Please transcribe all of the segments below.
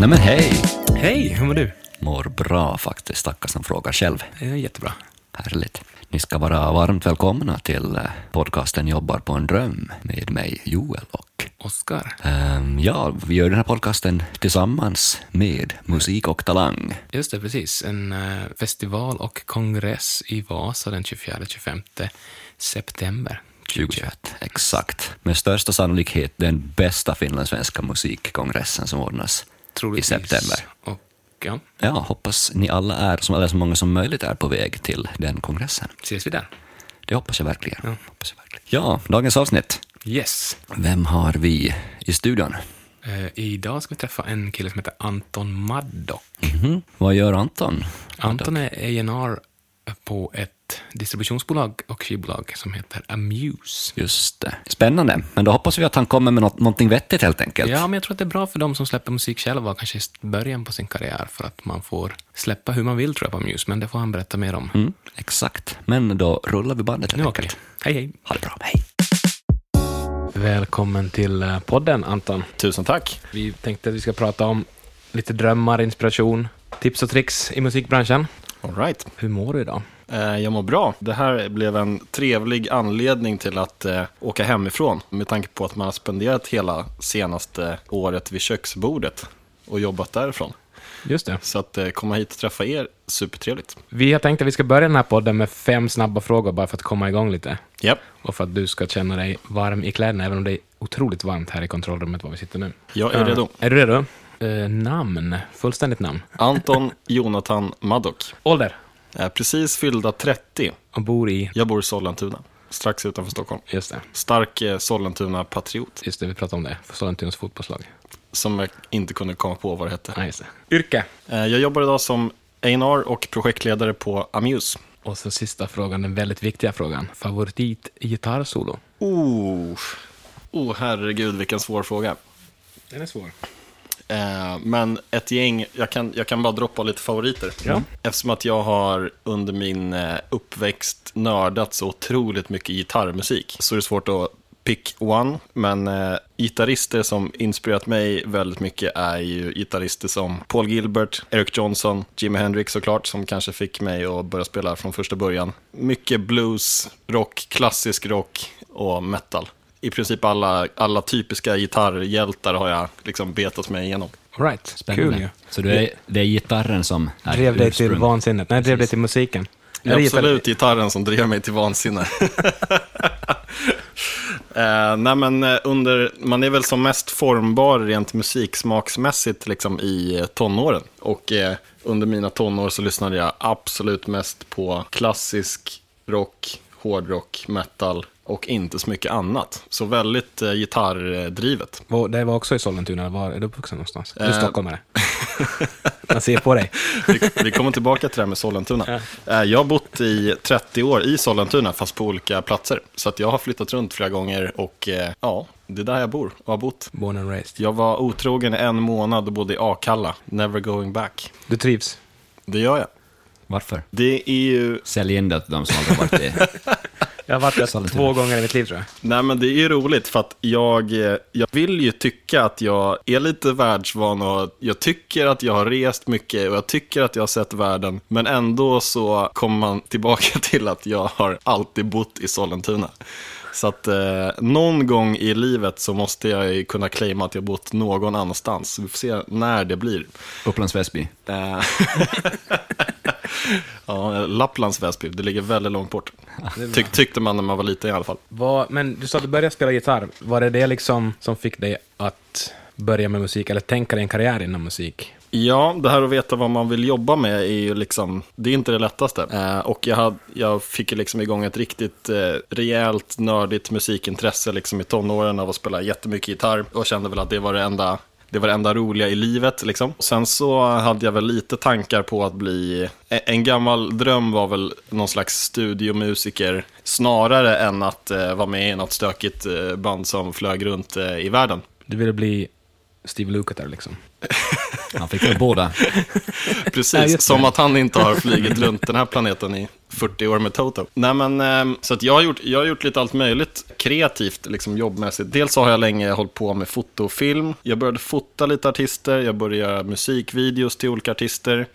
Nej men hej! Hej, hur mår du? Mår bra faktiskt, tackar som frågar själv. Är jättebra. Härligt. Ni ska vara varmt välkomna till eh, podcasten Jobbar på en dröm med mig, Joel och Oskar. Ehm, ja, vi gör den här podcasten tillsammans med Musik och Talang. Just det, precis. En eh, festival och kongress i Vasa den 24-25 september 2021. Exakt. Med största sannolikhet den bästa finlandssvenska musikkongressen som ordnas i Troligtvis. september. Och ja, Ja, hoppas ni alla är, som eller så många som möjligt är på väg till den kongressen. ses vi där. Det hoppas jag verkligen. Ja. Hoppas jag verkligen. Ja, dagens avsnitt. Yes. Vem har vi i studion? Eh, idag ska vi träffa en kille som heter Anton Maddock. Mhm. Vad gör Anton? Anton är A&R på ett distributionsbolag och skivbolag som heter Amuse. Just det. Spännande. Men då hoppas vi att han kommer med något, någonting vettigt helt enkelt. Ja, men jag tror att det är bra för de som släpper musik själva, kanske i början på sin karriär, för att man får släppa hur man vill tror jag på Amuse, men det får han berätta mer om. Mm, exakt. Men då rullar vi bandet helt Nu enkelt. Hej, hej. Ha det bra. Hej. Välkommen till eh, podden, Anton. Tusen tack. Vi tänkte att vi ska prata om lite drömmar, inspiration, tips och tricks i musikbranschen. All right. Hur mår du idag? Eh, Jag mår bra. Det här blev en trevlig anledning till att eh, åka hemifrån med tanke på att man har spenderat hela senaste året vid köksbordet och jobbat därifrån. Just det. Så att eh, komma hit och träffa er, supertrevligt. Vi har tänkt att vi ska börja den här podden med fem snabba frågor bara för att komma igång lite. Japp, Och för att du ska känna dig varm i kläderna, även om det är otroligt varmt här i kontrollrummet var vi sitter nu. jag är redo. Är du redo? Eh, namn, fullständigt namn. Anton Jonathan Maddock. Ålder? Är precis fyllda 30. Och bor i... Jag bor i Sollentuna, strax utanför Stockholm. Just det, Stark eh, Sollentuna-patriot, just det, vi pratade om det. Sollentunas fotbollslag. som jag inte kunde komma på vad det hette. Ja, just det. Yrke? Eh, Jag jobbar idag som A&R och projektledare på Amuse. Och så sista frågan, den väldigt viktiga frågan. Favorit gitarrsolo? Oh, oh herregud vilken svår fråga. Den är svår. Eh, men ett gäng, jag kan, jag kan bara droppa lite favoriter. Ja. Eftersom att jag har under min eh, uppväxt nördat så otroligt mycket gitarrmusik så är det svårt att pick one. Men eh, gitarrister som inspirerat mig väldigt mycket är ju gitarrister som Paul Gilbert, Eric Johnson, Jimi Hendrix såklart, som kanske fick mig att börja spela från första början. Mycket blues, rock, klassisk rock och metal. I princip alla, alla typiska gitarrhjältar har jag liksom betat mig igenom. All right. Spännande. Kul ju. Så du är, det är gitarren som är Drev dig till vansinnet. Nej, drev dig till musiken. Det är absolut gitarren som drev mig till vansinne. eh, nej men eh, under, man är väl som mest formbar rent musiksmaksmässigt liksom i eh, tonåren. Och eh, under mina tonår så lyssnade jag absolut mest på klassisk rock, hårdrock, metal och inte så mycket annat. Så väldigt eh, gitarrdrivet. Var- Det var också i Sollentuna, var är du uppvuxen någonstans? Du är Eh. stockholmare. Man ser på dig. Vi, vi kommer tillbaka till det här med Sollentuna. Eh, Jag har bott i 30 år i Sollentuna, fast på olika platser. Så att jag har flyttat runt flera gånger och eh, ja, det är där jag bor och har bott. Born and raised. Jag var otrogen i en månad och bodde i Akalla, never going back. Du trivs? Det gör jag. Varför? Det är ju, Sälj in det till de som aldrig varit i... Jag har varit där två gånger i mitt liv tror jag. nej men det är ju roligt för att jag, jag vill ju tycka att jag är lite världsvan och jag tycker att jag har rest mycket och jag tycker att jag har sett världen. Men ändå så kommer man tillbaka till att jag har alltid bott i Sollentuna. Så att eh, någon gång i livet så måste jag ju kunna claima att jag bott någon annanstans. Vi får se när det blir. Upplands Väsby. Eh, ja, Lapplands Väsby, det ligger väldigt långt bort. Tyck, tyckte man när man var liten i alla fall. Vad- men du sa att du började spela gitarr. Var det det liksom som fick dig att börja med musik, eller tänka dig en karriär inom musik? Ja, det här att veta vad man vill jobba med är ju liksom, det är inte det lättaste. Eh, och jag, hade, jag fick ju liksom igång ett riktigt eh, rejält nördigt musikintresse liksom i tonåren av att spela jättemycket gitarr och kände väl att det var det enda det var det enda roliga i livet. Liksom. Sen så hade jag väl lite tankar på att bli... En en gammal dröm var väl någon slags studiomusiker snarare än att eh, vara med i något stökigt eh, band som flög runt eh, i världen. Du ville bli Steve Lukather liksom? Han fick väl båda. Ja, Precis, just som att han inte har flugit runt den här planeten i 40 år med Toto. Nej, men, eh, så att jag, har gjort, jag har gjort lite allt möjligt kreativt, liksom jobbmässigt. Dels har jag länge hållit på med foto och film. Jag började fota lite artister, jag började göra musikvideos till olika artister.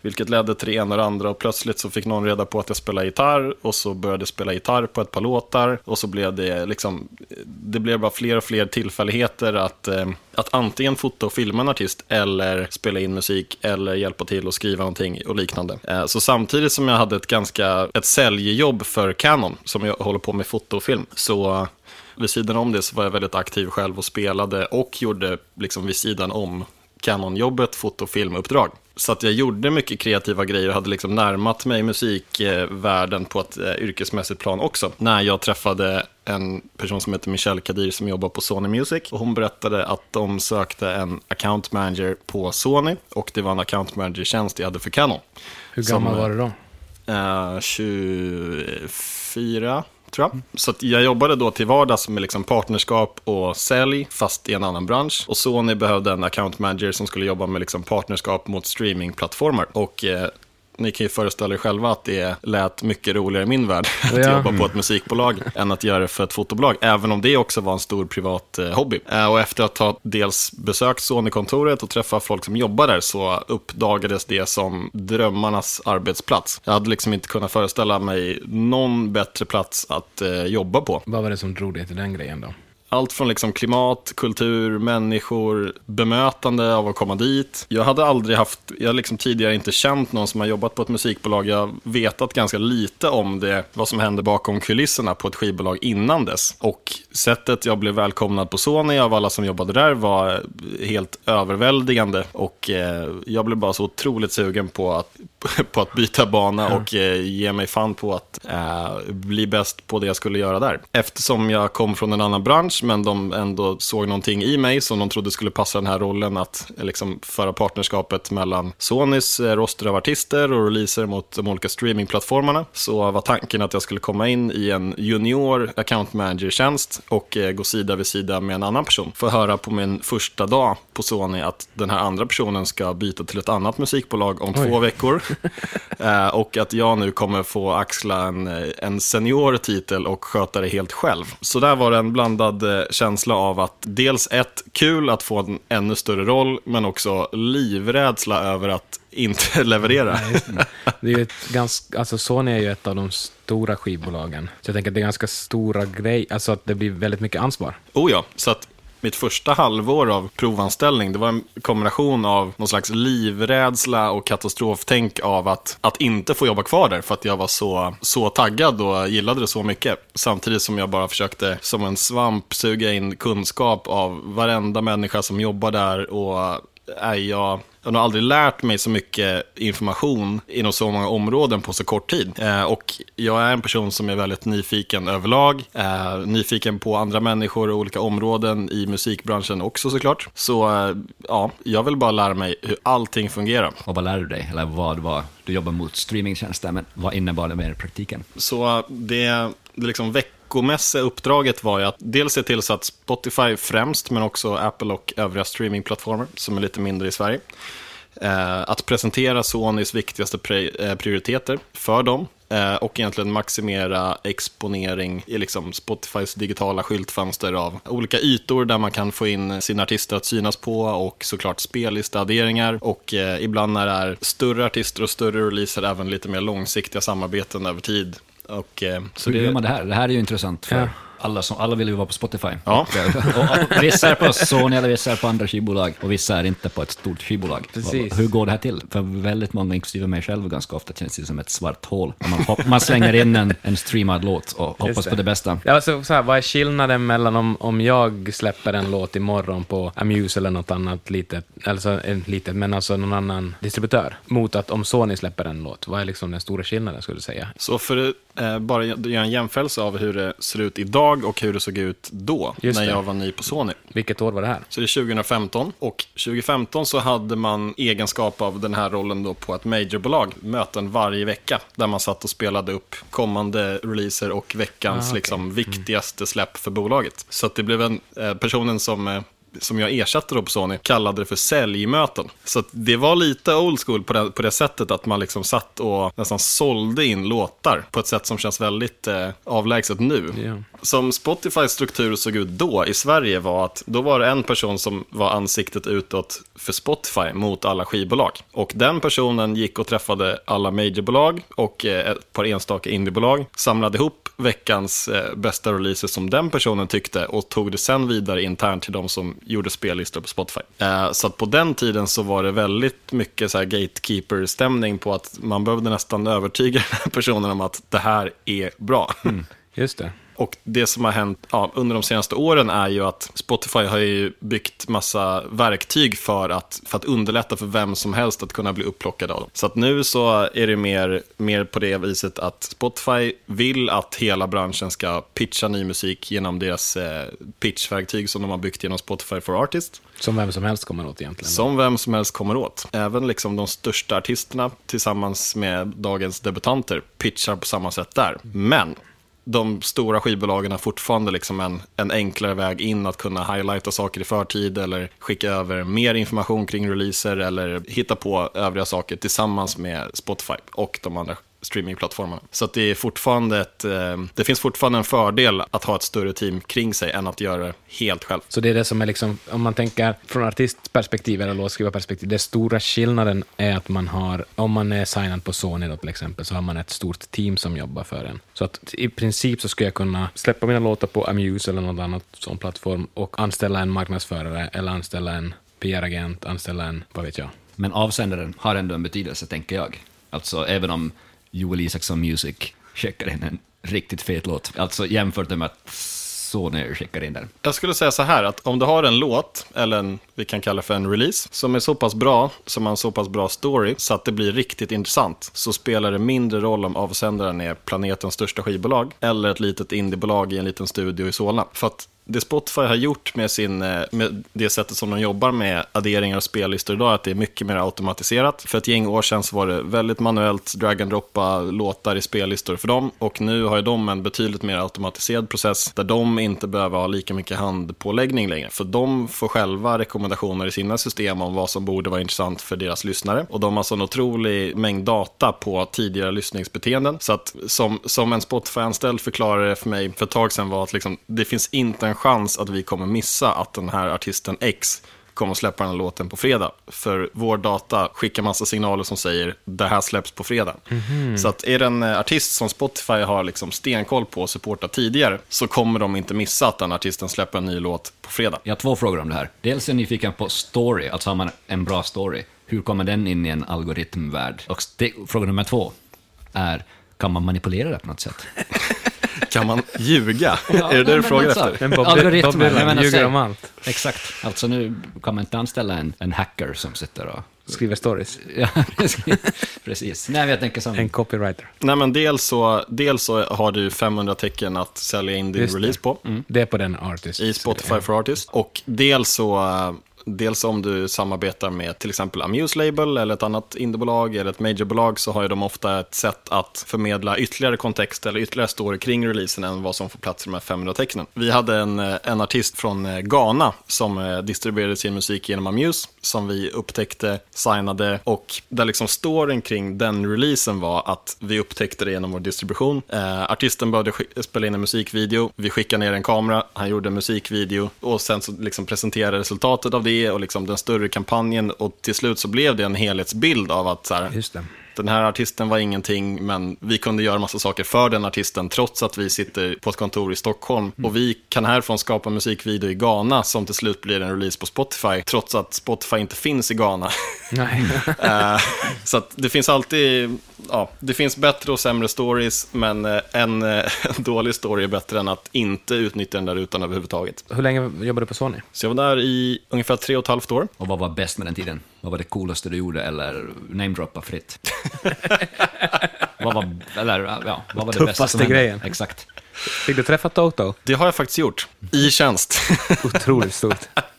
Vilket ledde till det ena och det andra och plötsligt så fick någon reda på att jag spelar gitarr och så började jag spela gitarr på ett par låtar och så blev det liksom, det blev bara fler och fler tillfälligheter att, eh, att antingen fota och filma en artist eller spela in musik eller hjälpa till och skriva någonting och liknande. Eh, så samtidigt som jag hade ett ganska, ett säljjobb för Canon som jag håller på med foto och film så vid sidan om det så var jag väldigt aktiv själv och spelade och gjorde liksom vid sidan om Canon-jobbet, foto och filmuppdrag. Så att jag gjorde mycket kreativa grejer och hade liksom närmat mig musikvärlden på ett eh, yrkesmässigt plan också. När jag träffade en person som heter Michelle Kadir som jobbar på Sony Music. Och hon berättade att de sökte en account manager på Sony och det var en account manager-tjänst jag hade för Canon. Hur gammal Som, var du då? Eh, 24 tror jag. Mm. Så att jag jobbade då till vardags med liksom partnerskap och sälj, fast i en annan bransch. Och Sony behövde en account manager som skulle jobba med liksom partnerskap mot streamingplattformar. Och eh, ni kan ju föreställa er själva att det lät mycket roligare i min värld att Ja. jobba på ett musikbolag än att göra det för ett fotobolag. Även om det också var en stor privat eh, hobby. Eh, och efter att ha dels besökt Sony-kontoret och träffat folk som jobbar där så uppdagades det som drömmarnas arbetsplats. Jag hade liksom inte kunnat föreställa mig någon bättre plats att eh, jobba på. Vad var det som drog dig till den grejen då? Allt från liksom klimat, kultur, människor, bemötande av att komma dit. Jag hade aldrig haft, jag har liksom tidigare inte känt någon som har jobbat på ett musikbolag. Jag har vetat ganska lite om det, vad som hände bakom kulisserna på ett skivbolag innan dess. Och sättet jag blev välkomnad på Sony av alla som jobbade där var helt överväldigande. Och eh, jag blev bara så otroligt sugen på att, på att byta bana och eh, ge mig fan på att eh, bli bäst på det jag skulle göra där. Eftersom jag kom från en annan bransch men de ändå såg någonting i mig som de trodde skulle passa den här rollen att liksom föra partnerskapet mellan Sonys eh, roster av artister och releaser mot de olika streamingplattformarna. Så var tanken att jag skulle komma in i en junior account manager-tjänst och eh, gå sida vid sida med en annan person. Få höra på min första dag på Sony att den här andra personen ska byta till ett annat musikbolag om Oj. två veckor. Eh, och att jag nu kommer få axla en, en senior titel och sköta det helt själv. Så där var det en blandad känsla av att dels ett, kul att få en ännu större roll, men också livrädsla över att inte leverera. Nej, det. är ett ganska, alltså Sony är ju ett av de stora skivbolagen. Så jag tänker att det är ganska stora grejer, alltså att det blir väldigt mycket ansvar. Oh ja, så att mitt första halvår av provanställning, det var en kombination av någon slags livrädsla och katastroftänk av att, att inte få jobba kvar där för att jag var så, så taggad och gillade det så mycket. Samtidigt som jag bara försökte som en svamp suga in kunskap av varenda människa som jobbar där och är jag jag har nog aldrig lärt mig så mycket information inom så många områden på så kort tid. Eh, och jag är en person som är väldigt nyfiken överlag. Eh, nyfiken på andra människor och olika områden i musikbranschen också såklart. Så eh, ja, jag vill bara lära mig hur allting fungerar. Och vad lär du dig? Eller vad var, du jobbar mot streamingtjänster, men vad innebar det mer i praktiken? Så det, det liksom veckomässiga uppdraget var ju att dels se till så att Spotify främst, men också Apple och övriga streamingplattformar som är lite mindre i Sverige, eh, att presentera Sonys viktigaste pri- eh, prioriteter för dem eh, och egentligen maximera exponering i liksom Spotifys digitala skyltfönster av olika ytor där man kan få in sina artister att synas på och såklart spellistadderingar och eh, ibland när det är större artister och större releaser även lite mer långsiktiga samarbeten över tid. Och, eh, Så hur gör man det här? Det här är ju intressant för Ja. alla, som, alla vill ju vara på Spotify. Ja. Och, och, vissa är på Sony, eller vissa är på andra skivbolag, och vissa är inte på ett stort skivbolag. Precis. Hur går det här till? För väldigt många, inklusive mig själv, ganska ofta känns det som ett svart hål. Man, hopp, man slänger in en, en streamad låt och hoppas det. på det bästa. Ja, alltså, så här, vad är skillnaden mellan om, om jag släpper en låt imorgon på Amuse eller något annat litet, alltså en litet, men alltså någon annan distributör, mot att om Sony släpper en låt? Vad är liksom den stora skillnaden, skulle du säga? Så för bara göra en jämförelse av hur det ser ut idag och hur det såg ut då, Just när det. jag var ny på Sony. Vilket år var det här? Så det är 2015 och 2015 så hade man egenskap av den här rollen då på ett majorbolag, möten varje vecka, där man satt och spelade upp kommande releaser och veckans Ah, okej. liksom, viktigaste släpp för bolaget. Så det blev en, eh, personen som eh, som jag ersatte då på Sony, kallade det för säljmöten. Så det var lite old school på det, på det sättet att man liksom satt och nästan sålde in låtar på ett sätt som känns väldigt eh, avlägset nu. Ja. Som Spotifys struktur såg ut då i Sverige var att då var det en person som var ansiktet utåt för Spotify mot alla skivbolag. Och den personen gick och träffade alla majorbolag och eh, ett par enstaka indiebolag, samlade ihop veckans eh, bästa releaser som den personen tyckte och tog det sen vidare internt till de som gjorde spellistor på Spotify. Eh, så att på den tiden så var det väldigt mycket så gatekeeper-stämning på att man behövde nästan övertyga den här personen om att det här är bra. Mm, just det. Och det som har hänt ja, under de senaste åren är ju att Spotify har ju byggt massa verktyg för att, för att underlätta för vem som helst att kunna bli upplockad av dem. Så att nu så är det mer, mer på det viset att Spotify vill att hela branschen ska pitcha ny musik genom deras eh, pitchverktyg som de har byggt genom Spotify for Artists. Som vem som helst kommer åt egentligen. Som vem som helst kommer åt. Även liksom de största artisterna tillsammans med dagens debutanter pitchar på samma sätt där. Men de stora skivbolagen har fortfarande liksom en, en enklare väg in att kunna highlighta saker i förtid eller skicka över mer information kring releaser eller hitta på övriga saker tillsammans med Spotify och de andra streamingplattformarna. Så att det, är fortfarande ett, eh, det finns fortfarande en fördel att ha ett större team kring sig än att göra det helt själv. Så det är det som är liksom, om man tänker från artistperspektiv eller låtskrivarperspektiv, den stora skillnaden är att man har, om man är signad på Sony då till exempel, så har man ett stort team som jobbar för en. Så att i princip så skulle jag kunna släppa mina låtar på Amuse eller någon annan sån plattform och anställa en marknadsförare eller anställa en PR-agent, anställa en, vad vet jag. Men avsändaren har ändå en betydelse, tänker jag. Alltså, även om Joel Isaksson Music skickar in en riktigt fet låt, alltså jämfört med att Sony skickar in den. Jag skulle säga så här att om du har en låt, eller en, vi kan kalla för en release, som är så pass bra, som har en så pass bra story, så att det blir riktigt intressant, så spelar det mindre roll om avsändaren är planetens största skivbolag, eller ett litet indiebolag i en liten studio i Solna. För att det Spotify har gjort med, sin, eh, med det sättet som de jobbar med adderingar och spellistor idag, är att det är mycket mer automatiserat. För ett gäng år sedan så var det väldigt manuellt drag and droppa låtar i spellistor för dem. Och nu har ju de en betydligt mer automatiserad process där de inte behöver ha lika mycket handpåläggning längre. För de får själva rekommendationer i sina system om vad som borde vara intressant för deras lyssnare. Och de har så en otrolig mängd data på tidigare lyssningsbeteenden. Så att som, som en Spotify-anställd förklarade det för mig för ett tag sedan var att liksom, det finns inte en chans att vi kommer missa att den här artisten X kommer släppa den här låten på fredag. För vår data skickar massa signaler som säger det här släpps på fredag. Så att är det en eh, artist som Spotify har liksom stenkoll på och supportat tidigare så kommer de inte missa att den artisten släpper en ny låt på fredag. Jag har två frågor om det här. Dels är jag nyfiken på story, alltså har man en bra story, hur kommer den in i en algoritmvärld? Och det, fråga nummer två är, kan man manipulera det på något sätt? Kan man ljuga? är det det du frågar efter? Men Bob, Algoritmer, jag ljuger om allt. Exakt. Alltså nu kan man inte anställa en, en hacker som sitter och... Skriver stories. Ja, precis. Nej, jag tänker som... En copywriter. Nej, men dels så, dels så har du 500 tecken att sälja in din Just det. release på. Det är på den artist. i Spotify for Artists. Och dels så, dels om du samarbetar med till exempel Amuse Label eller ett annat indiebolag eller ett majorbolag så har ju de ofta ett sätt att förmedla ytterligare kontext eller ytterligare story kring releasen än vad som får plats i de här 500 tecknen. Vi hade en, eh, en artist från eh, Ghana som eh, distribuerade sin musik genom Amuse som vi upptäckte, signade och där liksom storyn kring den releasen var att vi upptäckte det genom vår distribution. Eh, artisten började spela in en musikvideo, vi skickade ner en kamera, han gjorde en musikvideo och sen så liksom presenterade resultatet av det och liksom den större kampanjen och till slut så blev det en helhetsbild av att så här, Just det den här artisten var ingenting, men vi kunde göra massa saker för den artisten trots att vi sitter på ett kontor i Stockholm. Och vi kan härifrån skapa musikvideo i Ghana som till slut blir en release på Spotify, trots att Spotify inte finns i Ghana. Nej. Eh, så att det finns alltid, ja, det finns bättre och sämre stories, men eh, en, eh, en dålig story är bättre än att inte utnyttja den där rutan överhuvudtaget. Hur länge jobbade du på Sony? Så jag var där i ungefär tre och ett halvt år. Och vad var bäst med den tiden? Vad var det coolaste du gjorde, eller namedroppa fritt? vad var, eller, ja, vad var det bästa Tuffaste som hände? grejen. Exakt. Fick du träffa Toto? Det har jag faktiskt gjort, i tjänst. Otroligt stort.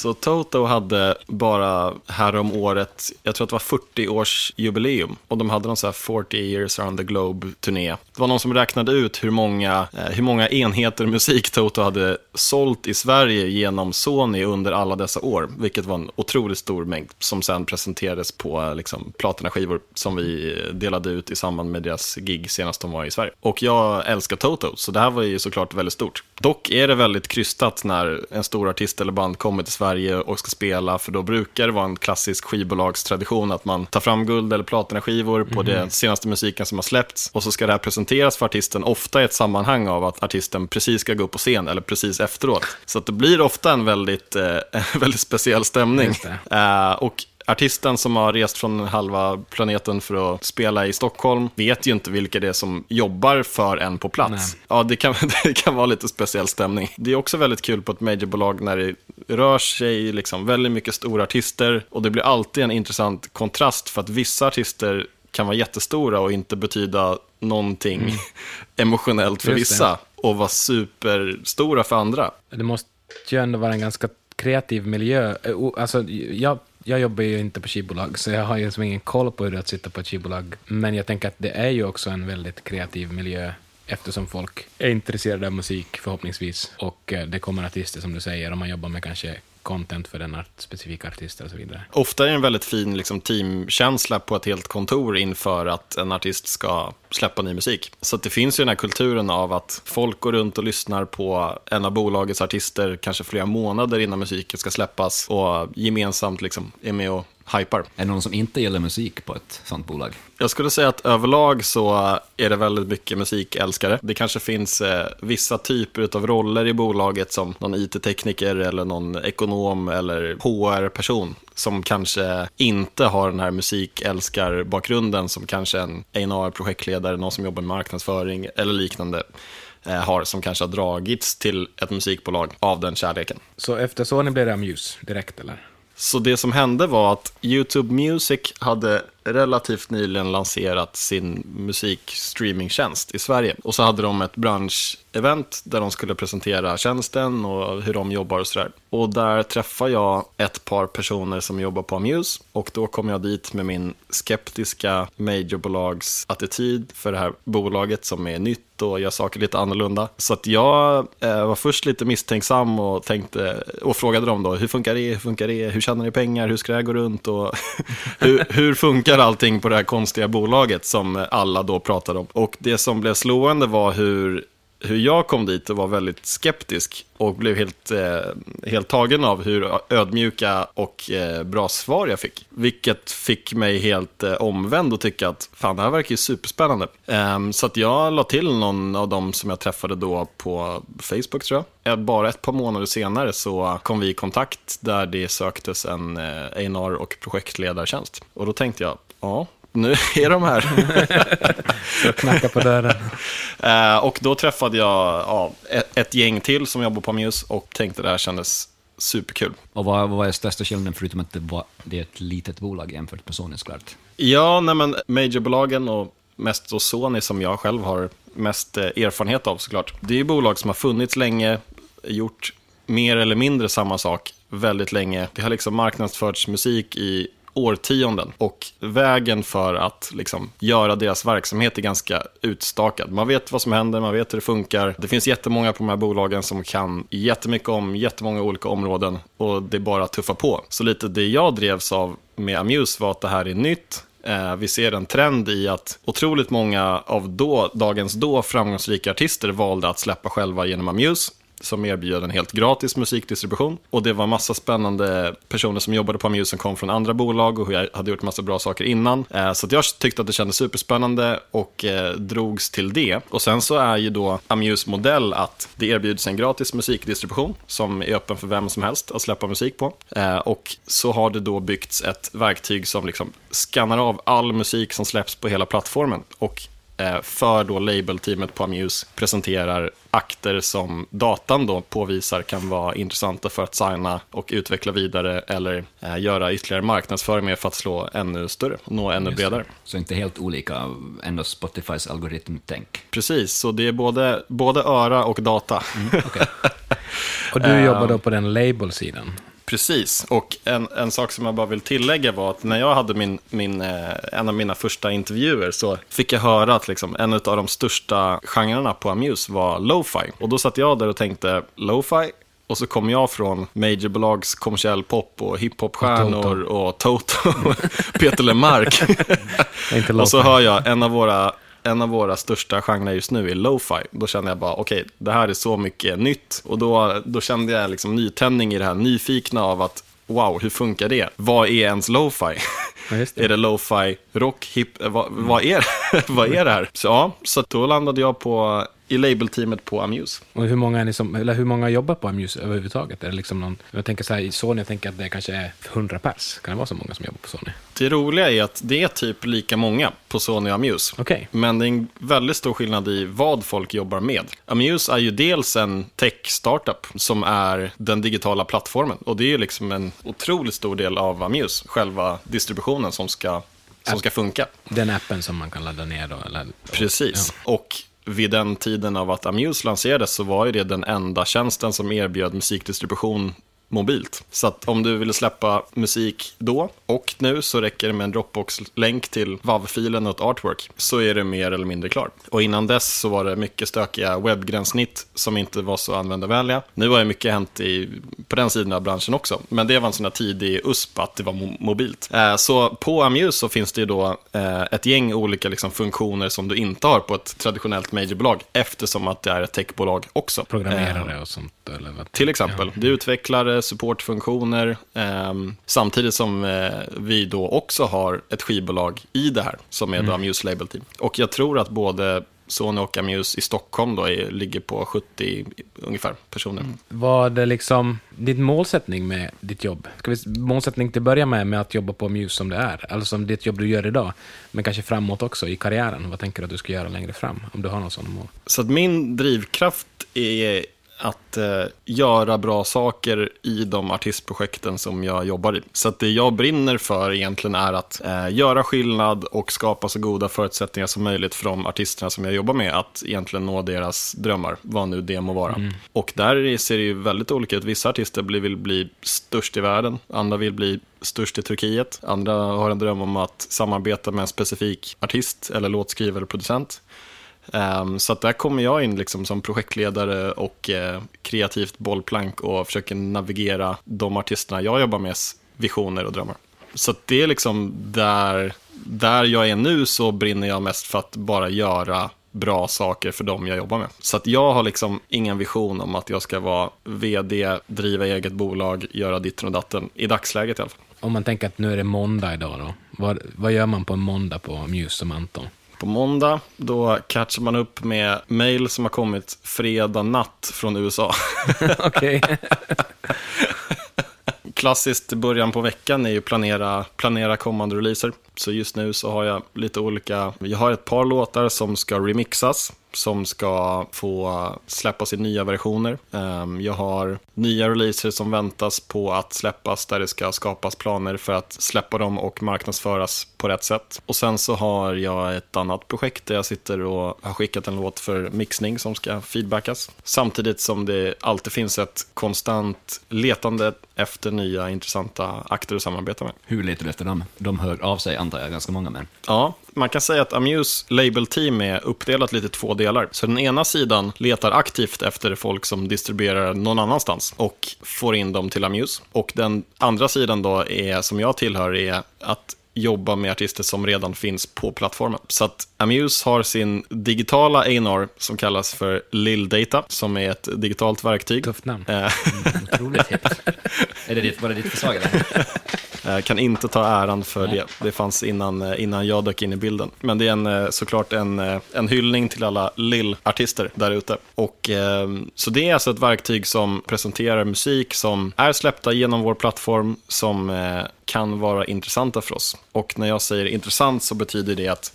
Så Toto hade bara härom året, jag tror att det var 40-årsjubileum. Och de hade någon så här 40 years around the globe-turné. Det var någon som räknade ut hur många, eh, hur många enheter musik Toto hade sålt i Sverige genom Sony under alla dessa år. Vilket var en otroligt stor mängd som sen presenterades på eh, liksom, platinaskivor som vi delade ut i samband med deras gig senast de var i Sverige. Och jag älskar Toto, så det här var ju såklart väldigt stort. Dock är det väldigt krystat när en stor artist eller band kommer till Sverige och ska spela, för då brukar det vara en klassisk skivbolagstradition att man tar fram guld eller platinaskivor på den senaste musiken som har släppts och så ska det här presenteras för artisten, ofta i ett sammanhang av att artisten precis ska gå upp på scen eller precis efteråt. Så att det blir ofta en väldigt, eh, väldigt speciell stämning. Eh, och Artisten som har rest från halva planeten för att spela i Stockholm vet ju inte vilka det är som jobbar för en på plats. Nej. Ja, det kan, det kan vara lite speciell stämning. Det är också väldigt kul på ett majorbolag när det rör sig liksom väldigt mycket stora artister och det blir alltid en intressant kontrast för att vissa artister kan vara jättestora och inte betyda någonting emotionellt för Mm. Just det. vissa och vara superstora för andra. Det måste ju ändå vara en ganska kreativ miljö. Eh, Alltså, jag, jag jobbar ju inte på skivbolag, så jag har ju som ingen koll på hur det är att sitta på ett skivbolag. Men jag tänker att det är ju också en väldigt kreativ miljö eftersom folk är intresserade av musik förhoppningsvis. Och eh, det kommer artister som du säger, och man jobbar med kanske content för den art, specifika artisten och så vidare. Ofta är det en väldigt fin liksom, teamkänsla på ett helt kontor inför att en artist ska släppa ny musik. Så att det finns ju den här kulturen av att folk går runt och lyssnar på en av bolagets artister kanske flera månader innan musiken ska släppas och gemensamt liksom, är med och hypar. Är det någon som inte gillar musik på ett sånt bolag? Jag skulle säga att överlag så är det väldigt mycket musikälskare. Det kanske finns eh, vissa typer av roller i bolaget som någon IT-tekniker eller någon ekonom eller HR-person som kanske inte har den här musikälskarbakgrunden som kanske en A&R projektledare någon som jobbar med marknadsföring eller liknande eh, har som kanske har dragits till ett musikbolag av den kärleken. Så efter Sony blev det Amuse direkt, eller? Så det som hände var att YouTube Music hade relativt nyligen lanserat sin musikstreamingtjänst i Sverige. Och så hade de ett branschevent där de skulle presentera tjänsten och hur de jobbar och sådär. Och där träffade jag ett par personer som jobbar på Amuse och då kom jag dit med min skeptiska majorbolagsattityd för det här bolaget som är nytt och gör saker lite annorlunda. Så att jag eh, var först lite misstänksam och tänkte och frågade dem då, hur funkar det, hur funkar det, hur tjänar ni pengar, hur ska det här gå runt och hur, hur funkar allting på det här konstiga bolaget som alla då pratade om. Och det som blev slående var hur hur jag kom dit och var väldigt skeptisk och blev helt, eh, helt tagen av hur ödmjuka och eh, bra svar jag fick. Vilket fick mig helt eh, omvänd och tycka att fan, det här verkar ju superspännande. Ehm, så att jag la till någon av dem som jag träffade då på Facebook tror jag. Eh, bara ett par månader senare så kom vi i kontakt där det söktes en eh, A&R och projektledartjänst. Och då tänkte jag, ja, nu är de här. Knacka på dörren. Eh, och då träffade jag ja, ett, ett gäng till som jobbar på Amuse och tänkte det här kändes superkul. Och vad, vad är största skillnaden förutom att det, var, det är ett litet bolag jämfört med Sony såklart? Ja, nej men majorbolagen och mest då Sony som jag själv har mest eh, erfarenhet av såklart. Det är ju bolag som har funnits länge, gjort mer eller mindre samma sak väldigt länge. Det har liksom marknadsförts musik i årtionden och vägen för att liksom göra deras verksamhet är ganska utstakad. Man vet vad som händer, man vet hur det funkar. Det finns jättemånga på de här bolagen som kan jättemycket om jättemånga olika områden och det är bara att tuffa på. Så lite det jag drevs av med Amuse var att det här är nytt. Eh, vi ser en trend i att otroligt många av då, dagens då framgångsrika artister valde att släppa själva genom Amuse som erbjöd en helt gratis musikdistribution. Och det var massa spännande personer som jobbade på Amuse som kom från andra bolag och jag hade gjort massa bra saker innan. Eh, så att jag tyckte att det kändes superspännande och eh, drogs till det. Och sen så är ju då Amuse modell att det erbjuds en gratis musikdistribution som är öppen för vem som helst att släppa musik på. Eh, och så har det då byggts ett verktyg som liksom skannar av all musik som släpps på hela plattformen. Och för då labelteamet på Amuse presenterar akter som datan då påvisar kan vara intressanta för att signa och utveckla vidare eller eh, göra ytterligare marknadsföring med för att slå ännu större och nå ännu Just bredare. Så inte helt olika, ändå Spotifys algoritmtänk. Precis, så det är både, både öra och data. Och du jobbar då på den label-sidan? Precis, och en, en sak som jag bara vill tillägga var att när jag hade min, min, eh, en av mina första intervjuer så fick jag höra att liksom, en av de största genrerna på Amuse var lo-fi. Och då satt jag där och tänkte, lo-fi? Och så kom jag från majorbolags kommersiell pop och hiphopstjärnor och Toto, och Peter Lemark. Och så hör jag en av våra en av våra största genrer just nu är lo-fi. Då känner jag bara, okej, det här är så mycket nytt. Och då, då kände jag liksom nytändning i det här, nyfikna av att, wow, hur funkar det? Vad är ens lo-fi? Ja, är det lo-fi, rock, hip, eh, vad, vad, är, vad är det här? Så ja, så då landade jag på, i labelteamet på Amuse. Och hur många, är ni som, eller hur många jobbar på Amuse överhuvudtaget? Är det liksom någon, jag tänker så här, i Sony, jag tänker att det kanske är 100 pers. Kan det vara så många som jobbar på Sony? Det roliga är att det är typ lika många på Sony och Amuse. Okej. Men det är en väldigt stor skillnad i vad folk jobbar med. Amuse är ju dels en tech-startup som är den digitala plattformen. Och det är ju liksom en otroligt stor del av Amuse, själva distributionen som ska, som ska funka. Den appen som man kan ladda ner då? Eller, Precis. Och vid den tiden av att Amuse lanserades så var ju det den enda tjänsten som erbjöd musikdistribution mobilt. Så att om du ville släppa musik då och nu så räcker det med en Dropbox-länk till WAV-filen och ett artwork så är det mer eller mindre klart. Och innan dess så var det mycket stökiga webbgränssnitt som inte var så användarvänliga. Nu har ju mycket hänt i, på den sidan av branschen också, men det var en sån här tidig USP att det var mo- mobilt. Eh, så på Amuse så finns det ju då eh, ett gäng olika liksom, funktioner som du inte har på ett traditionellt majorbolag eftersom att det är ett techbolag också. Eh, Programmerare och sånt? Eller vad? till exempel. Det utvecklar supportfunktioner ehm, samtidigt som eh, vi då också har ett skivbolag i det här som är då Amuse Label Team. Och jag tror att både Sony och Amuse i Stockholm då är, ligger på 70 ungefär personer. Vad är liksom din målsättning med ditt jobb? Ska vi, målsättning till att börja med, med att jobba på Muse som det är, eller som ditt jobb du gör idag, men kanske framåt också i karriären. Vad tänker du att du ska göra längre fram, om du har någon sån mål? Så att min drivkraft är att eh, göra bra saker i de artistprojekten som jag jobbar i. Så det jag brinner för egentligen är att eh, göra skillnad och skapa så goda förutsättningar som möjligt för de artisterna som jag jobbar med att egentligen nå deras drömmar, vad nu det må vara. Och där ser det ju väldigt olika ut. Vissa artister vill bli störst i världen, andra vill bli störst i Turkiet, andra har en dröm om att samarbeta med en specifik artist eller låtskrivare eller producent. Um, så att där kommer jag in liksom som projektledare och eh, kreativt bollplank och försöker navigera de artisterna jag jobbar med visioner och drömmar. Så att det är liksom där, där jag är nu så brinner jag mest för att bara göra bra saker för dem jag jobbar med. Så att jag har liksom ingen vision om att jag ska vara vd, driva eget bolag, göra ditten och datten. I dagsläget i alla fall. Om man tänker att nu är det måndag idag då, vad, vad gör man på en måndag på Muse som Anton? På måndag, då catchar man upp med mail som har kommit fredag natt från USA. Okej. Klassiskt början på veckan är ju planera, planera kommande releaser. Så just nu så har jag lite olika, jag har ett par låtar som ska remixas, som ska få släppas i nya versioner. Ehm, jag har nya releaser som väntas på att släppas där det ska skapas planer för att släppa dem och marknadsföras på rätt sätt. Och sen så har jag ett annat projekt där jag sitter och har skickat en låt för mixning som ska feedbackas. Samtidigt som det alltid finns ett konstant letande efter nya intressanta akter att samarbeta med. Hur letar du efter dem? De hör av sig, antar jag, ganska många med. Ja, man kan säga att Amuse Label Team är uppdelat lite i två delar. Så den ena sidan letar aktivt efter folk som distribuerar någon annanstans och får in dem till Amuse. Och den andra sidan då är, som jag tillhör, är att jobba med artister som redan finns på plattformen. Så att Amuse har sin digitala A&R som kallas för Lil Data, som är ett digitalt verktyg. Tufft namn. Eh, Otroligt hett. Är det ditt, var det ditt förslag eller? Jag kan inte ta äran för det. Det fanns innan, eh, innan jag dök in i bilden. Men det är en, eh, såklart en, eh, en hyllning till alla lill-artister där ute. Och, eh, så det är alltså ett verktyg som presenterar musik som är släppta genom vår plattform som eh, kan vara intressanta för oss. Och när jag säger intressant så betyder det att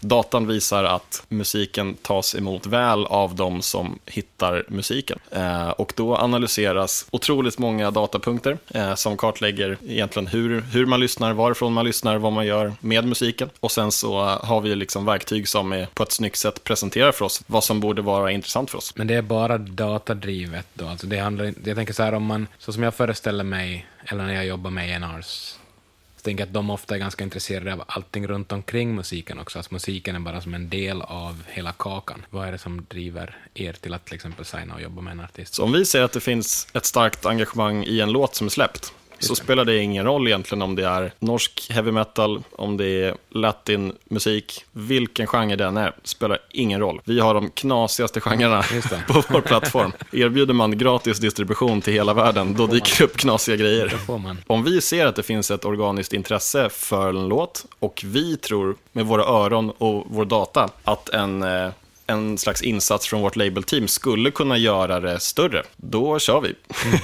Datan visar att musiken tas emot väl av de som hittar musiken. Eh, och då analyseras otroligt många datapunkter eh, som kartlägger egentligen hur, hur man lyssnar, varifrån man lyssnar, vad man gör med musiken. Och sen så har vi liksom verktyg som är på ett snyggt sätt presenterar för oss vad som borde vara intressant för oss. Men det är bara datadrivet då? Alltså det handlar, jag tänker så här om man, så som jag föreställer mig, eller när jag jobbar med A&Rs, tänker att de ofta är ganska intresserade av allting runt omkring musiken också. Alltså musiken är bara som en del av hela kakan. Vad är det som driver er till att till exempel signa och jobba med en artist? Så om vi ser att det finns ett starkt engagemang i en låt som är släppt, så spelar det ingen roll egentligen om det är norsk heavy metal, om det är latinmusik, vilken genre den är, spelar ingen roll. Vi har de knasigaste genrerna på vår plattform. Erbjuder man gratis distribution till hela världen, då dyker det upp knasiga grejer. Om vi ser att det finns ett organiskt intresse för en låt och vi tror med våra öron och vår data att en, eh, en slags insats från vårt labelteam skulle kunna göra det större, då kör vi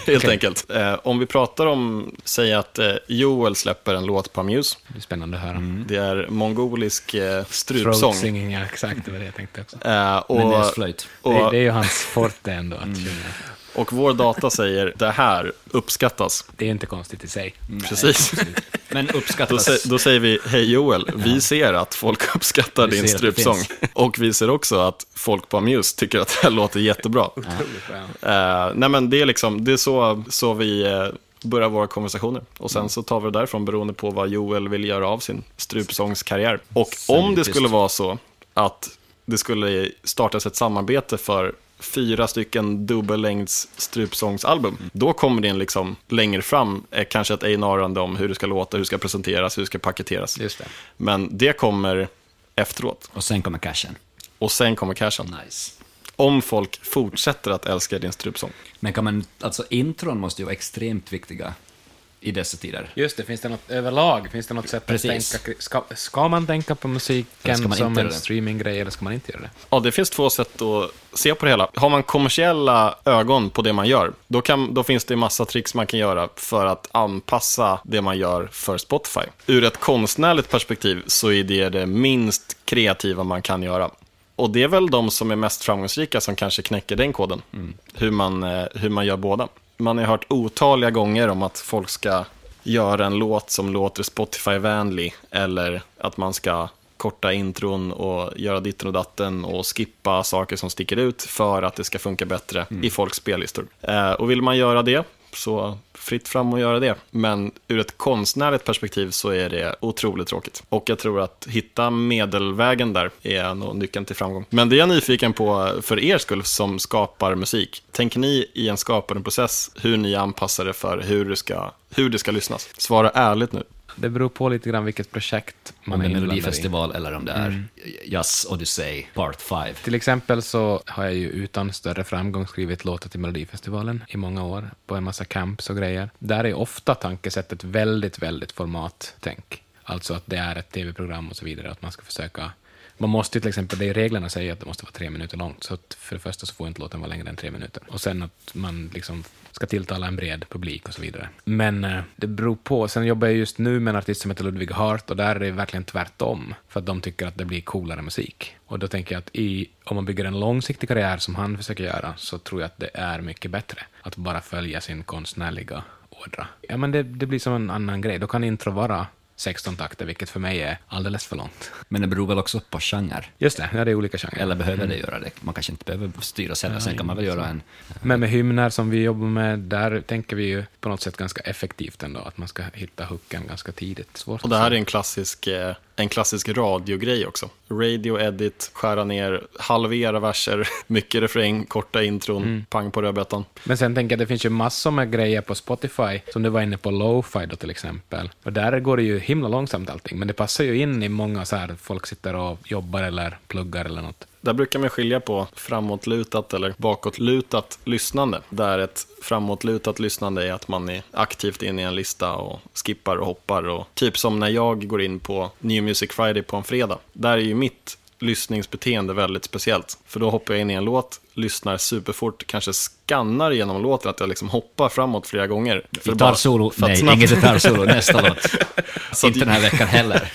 helt enkelt. Eh, om vi pratar om, säg att eh, Joel släpper en låt på Amuse, Det är spännande att höra. det är mongolisk eh, Throat strupsång. singing, ja, exakt, det var det jag tänkte också. Eh, och, Men det, och, det är ju hans forte ändå att sjunga. Och vår data säger det här uppskattas. Det är inte konstigt i sig. Precis. Men Då, uppskattas... sä- då säger vi, hej Joel, vi ser att folk uppskattar Vi din strupsång. Och vi ser också att folk på Amuse tycker att det här låter jättebra. Bra. Eh, nej men det är liksom, det är så, så vi eh, börjar våra konversationer. Och sen så tar vi det därifrån beroende på vad Joel vill göra av sin strupsångskarriär. Och om det skulle vara så att det skulle startas ett samarbete för fyra stycken dubbellängds strupsångsalbum, då kommer det liksom längre fram, eh, kanske ett A&R-ande om hur det ska låta, hur det ska presenteras, hur det ska paketeras. Just det. Men det kommer efteråt. Och sen kommer cashen. Och sen kommer cashen. Nice. Om folk fortsätter att älska din strupsång. Men kan man, alltså intron måste ju vara extremt viktiga i dessa tider. Just det, finns det något överlag? Finns det något sätt Precis. att tänka? Ska, ska man tänka på musiken som en streaminggrej eller ska man inte göra det? Ja, det finns två sätt att se på det hela. Har man kommersiella ögon på det man gör, då, kan, då finns det massa tricks man kan göra för att anpassa det man gör för Spotify. Ur ett konstnärligt perspektiv så är det det minst kreativa man kan göra. Och det är väl de som är mest framgångsrika som kanske knäcker den koden. Hur, man, eh, hur man gör båda. Man har hört otaliga gånger om att folk ska göra en låt som låter Spotify-vänlig eller att man ska korta intron och göra ditten och datten och skippa saker som sticker ut för att det ska funka bättre i folks spellistor. Eh, och vill man göra det så fritt fram att göra det. Men ur ett konstnärligt perspektiv så är det otroligt tråkigt. Och jag tror att hitta medelvägen där är nog nyckeln till framgång. Men det är jag nyfiken på för er skull som skapar musik. Tänker ni i en skapande process hur ni anpassar det för hur det ska, hur det ska lyssnas? Svara ärligt nu. Det beror på lite grann vilket projekt man Om är inblandad i. Melodifestival eller om det är Jazz Odyssey Part 5. Till exempel så har jag ju utan större framgång skrivit låtar till Melodifestivalen i många år, på en massa camps och grejer. Där är ofta tankesättet väldigt, väldigt formattänk. Alltså att det är ett tv-program och så vidare, att man ska försöka man måste ju till exempel, det är reglerna säger att det måste vara tre minuter långt, så att för det första så får inte låten vara längre än tre minuter. Och sen att man liksom ska tilltala en bred publik och så vidare. Men eh, det beror på. Sen jobbar jag just nu med en artist som heter Ludwig Hart och där är det verkligen tvärtom. För att de tycker att det blir coolare musik. Och då tänker jag att i, om man bygger en långsiktig karriär som han försöker göra så tror jag att det är mycket bättre att bara följa sin konstnärliga ådra. Ja, men det, det blir som en annan grej. Då kan intro vara 16 takter, vilket för mig är alldeles för långt. Men det beror väl också på genre. Just det, ja, det är olika genrer. Eller behöver det göra det? Man kanske inte behöver styra själv. Sen kan man väl göra en... Men med hymner som vi jobbar med, där tänker vi ju på något sätt ganska effektivt ändå, att man ska hitta hooken ganska tidigt. Svårt Och det här är en klassisk, eh, en klassisk radiogrej också. Radio edit, skära ner, halvera verser, mycket refräng, korta intron, pang på rödbetan. Men sen tänker jag, det finns ju massor med grejer på Spotify, som du var inne på, lo-fi då till exempel. Och där går det ju himla långsamt allting, men det passar ju in i många så här, folk sitter och jobbar eller pluggar eller något. Där brukar man skilja på framåtlutat eller bakåtlutat lyssnande. Där ett framåtlutat lyssnande är att man är aktivt inne i en lista och skippar och hoppar. Och typ som när jag går in på New Music Friday på en fredag. Där är ju mitt lyssningsbeteende väldigt speciellt. För då hoppar jag in i en låt, lyssnar superfort, kanske skannar genom låten, att jag liksom hoppar framåt flera gånger. Gitarrsolo? Nej, snabbt- inget gitarrsolo. Nästa låt. Så inte den här veckan heller.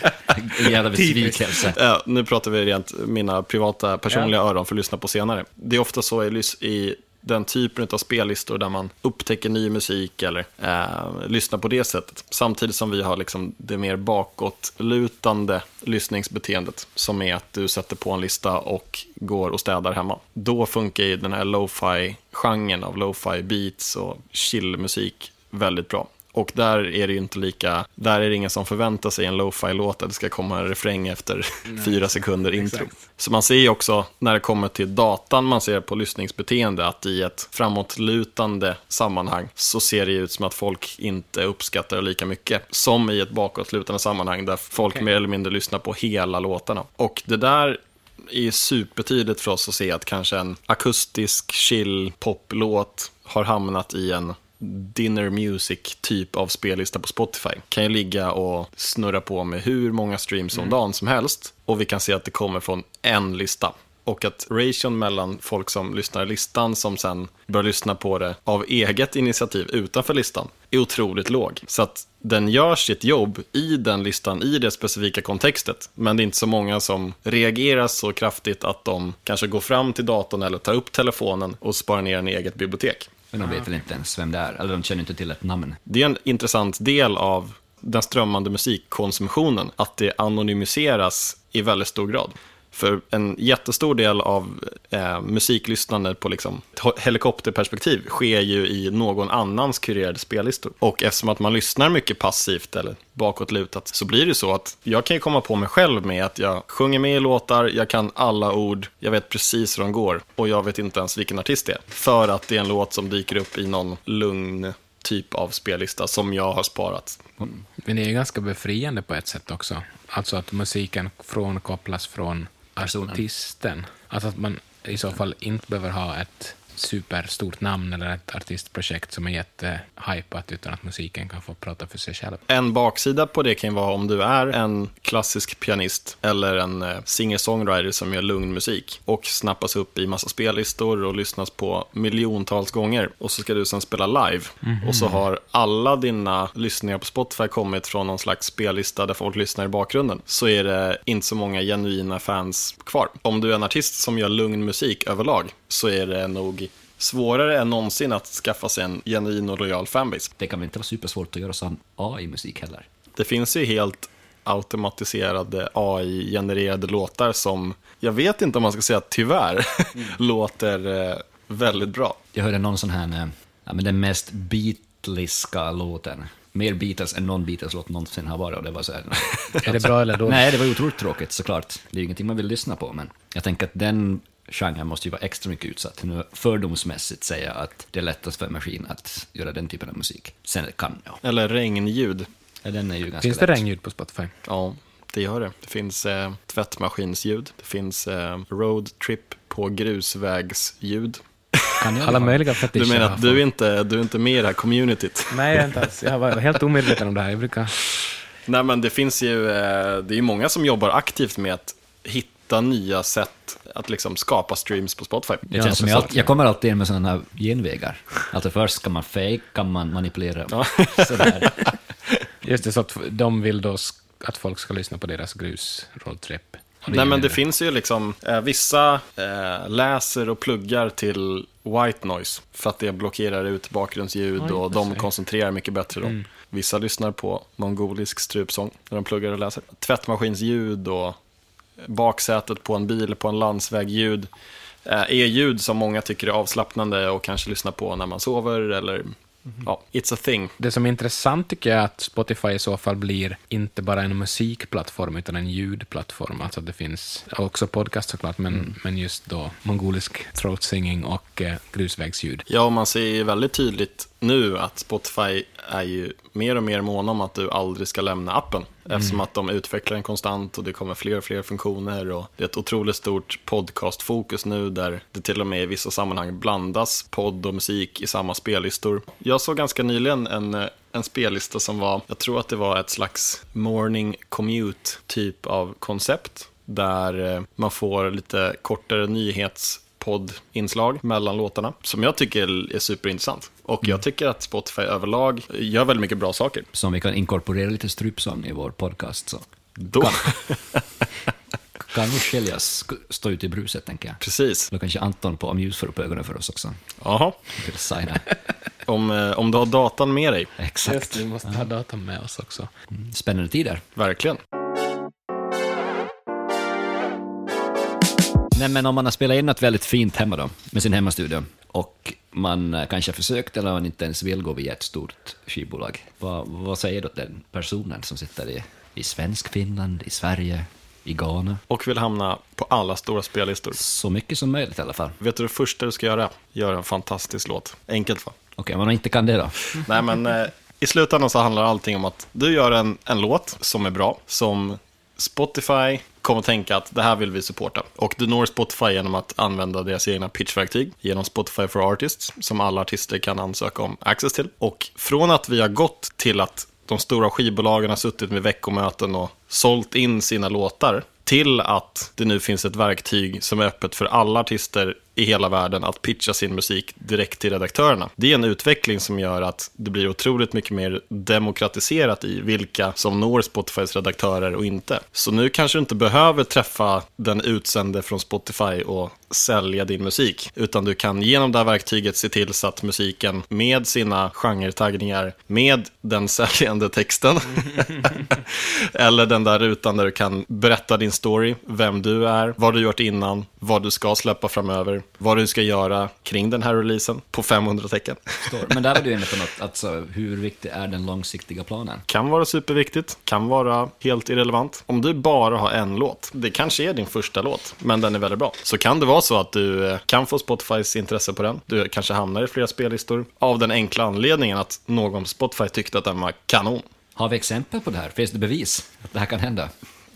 Jävla besvikelse. Ja, nu pratar vi rent mina privata personliga öron för att lyssna på senare. Det är ofta så i den typen av spellistor där man upptäcker ny musik eller eh, lyssnar på det sättet. Samtidigt som vi har liksom det mer bakåtlutande lyssningsbeteendet som är att du sätter på en lista och går och städar hemma. Då funkar ju den här lo-fi-genren av lo-fi beats och chillmusik väldigt bra. Och där är det ju inte lika, där är det ingen som förväntar sig en lo-fi-låt att det ska komma en refräng efter fyra sekunder intro. Så man ser ju också när det kommer till datan, man ser på lyssningsbeteende, att i ett framåtlutande sammanhang så ser det ut som att folk inte uppskattar det lika mycket som i ett bakåtlutande sammanhang där folk Okej. mer eller mindre lyssnar på hela låtarna. Och det där är supertydligt för oss att se att kanske en akustisk chill poplåt har hamnat i en dinner music typ av spellista på Spotify. Kan ju ligga och snurra på med hur många streams om dagen som helst och vi kan se att det kommer från en lista. Och att ration mellan folk som lyssnar i listan som sen börjar lyssna på det av eget initiativ utanför listan är otroligt låg. Så att den gör sitt jobb i den listan, i det specifika kontextet. Men det är inte så många som reagerar så kraftigt att de kanske går fram till datorn eller tar upp telefonen och sparar ner den i eget bibliotek. Men de vet väl inte ens vem det är, eller de känner inte till ett namn. Det är en intressant del av den strömmande musikkonsumtionen, att det anonymiseras i väldigt stor grad. För en jättestor del av eh, musiklyssnande på liksom, helikopterperspektiv sker ju i någon annans kurerade spellistor. Och eftersom att man lyssnar mycket passivt eller bakåtlutat så blir det så att jag kan ju komma på mig själv med att jag sjunger med i låtar, jag kan alla ord, jag vet precis hur de går och jag vet inte ens vilken artist det är. För att det är en låt som dyker upp i någon lugn typ av spellista som jag har sparat. Mm. Men det är ju ganska befriande på ett sätt också. Alltså att musiken frånkopplas från Personen. artisten. Alltså att man i så fall inte behöver ha ett superstort namn eller ett artistprojekt som är jättehypat utan att musiken kan få prata för sig själv. En baksida på det kan ju vara om du är en klassisk pianist eller en eh, singer-songwriter som gör lugn musik och snappas upp i massa spellistor och lyssnas på miljontals gånger och så ska du sen spela live och så har alla dina lyssningar på Spotify kommit från någon slags spellista där folk lyssnar i bakgrunden så är det inte så många genuina fans kvar. Om du är en artist som gör lugn musik överlag så är det nog svårare än någonsin att skaffa sig en genuin och lojal fanbase. Det kan väl inte vara supersvårt att göra sån AI-musik heller. Det finns ju helt automatiserade AI-genererade låtar som, jag vet inte om man ska säga tyvärr, låter eh, väldigt bra. Jag hörde någon sån här, eh, ja, men den mest Beatleska låten. Mer Beatles än någon Beatles-låt någonsin har varit och det var så här. Är det bra eller dåligt? Nej, det var otroligt tråkigt såklart. Det är ju ingenting man vill lyssna på, men jag tänker att den genren måste ju vara extra mycket utsatt. Nu fördomsmässigt säga att det är lättast för en maskin att göra den typen av musik. Sen kan ja. Eller regnljud. ja den är ju ganska Finns det lätt. regnljud på Spotify? Ja, det gör det. Det finns eh, tvättmaskinsljud, det finns eh, roadtrip på grusvägsljud. Kan jag Alla möjliga fetischer. Du menar att du är inte, du är inte med i det här communityt? Nej, jag är inte alls. Jag var helt omedveten om det här. Jag brukar... Nej, men det finns ju, eh, det är ju många som jobbar aktivt med att hitta nya sätt att liksom skapa streams på Spotify. Det Ja, känns som jag, jag kommer alltid in med sådana här genvägar. Alltså först ska man fake, kan man manipulera. Ja. Sådär. Just det, så att de vill då att folk ska lyssna på deras grus-roadtrip. Nej, men det finns ju liksom, eh, vissa eh, läser och pluggar till white noise för att det blockerar ut bakgrundsljud Oj, och de koncentrerar mycket bättre då. Vissa lyssnar på mongolisk strupsång när de pluggar och läser. Tvättmaskinsljud och baksätet på en bil på en landsväg ljud eh, är ljud som många tycker är avslappnande och kanske lyssnar på när man sover eller ja, it's a thing. Det som är intressant tycker jag är att Spotify i så fall blir inte bara en musikplattform utan en ljudplattform. Alltså det finns också podcast såklart, men, men just då mongolisk throat singing och eh, grusvägsljud. Ja, man ser väldigt tydligt nu att Spotify är ju mer och mer måna om att du aldrig ska lämna appen. Eftersom att de utvecklar den konstant och det kommer fler och fler funktioner. Och det är ett otroligt stort podcastfokus nu där det till och med i vissa sammanhang blandas podd och musik i samma spellistor. Jag såg ganska nyligen en, en spellista som var, jag tror att det var ett slags morning commute typ av koncept. Där eh, man får lite kortare nyhets poddinslag mellan låtarna som jag tycker är superintressant. Och jag tycker att Spotify överlag gör väldigt mycket bra saker. Så om vi kan inkorporera lite strupsång i vår podcast så Då, Kan nog skiljas, sk- stå ute i bruset, tänker jag. precis. Då kanske Anton på Amuse får upp ögonen för oss också. Jaha, om, eh, om du har datan med dig, Exakt. vi måste ha datan med oss också. Spännande tider. verkligen. Nej, men om man har spelat in något väldigt fint hemma då, med sin hemmastudio, och man eh, kanske har försökt eller man inte ens vill gå via ett stort skivbolag, vad, vad säger du till den personen som sitter i, i svensk Finland, i Sverige, i Ghana? Och vill hamna på alla stora spellistor. Så mycket som möjligt i alla fall. Vet du det första du ska göra? Gör en fantastisk låt. Enkelt va? Okej, om man inte kan det då? Nej men eh, i slutändan så handlar allting om att du gör en, en låt som är bra, som Spotify kom att tänka att det här vill vi supporta. Och du når Spotify genom att använda deras egna pitchverktyg, genom Spotify for Artists, som alla artister kan ansöka om access till. Och från att vi har gått till att de stora skivbolagen har suttit med veckomöten och sålt in sina låtar, till att det nu finns ett verktyg som är öppet för alla artister i hela världen att pitcha sin musik direkt till redaktörerna. Det är en utveckling som gör att det blir otroligt mycket mer demokratiserat i vilka som når Spotifys redaktörer och inte. Så nu kanske du inte behöver träffa den utsände från Spotify och sälja din musik, utan du kan genom det här verktyget se till så att musiken med sina genretaggningar, med den säljande texten, eller den där rutan där du kan berätta din story, vem du är, vad du gjort innan, vad du ska släppa framöver, vad du ska göra kring den här releasen på 500 tecken. Men där var du inne på något, alltså hur viktig är den långsiktiga planen? Kan vara superviktigt, kan vara helt irrelevant. Om du bara har en låt, det kanske är din första låt, men den är väldigt bra, så kan det vara så att du eh, kan få Spotifys intresse på den. Du kanske hamnar i flera spellistor av den enkla anledningen att någon på Spotify tyckte att den var kanon. Har vi exempel på det här? Finns det bevis att det här kan hända?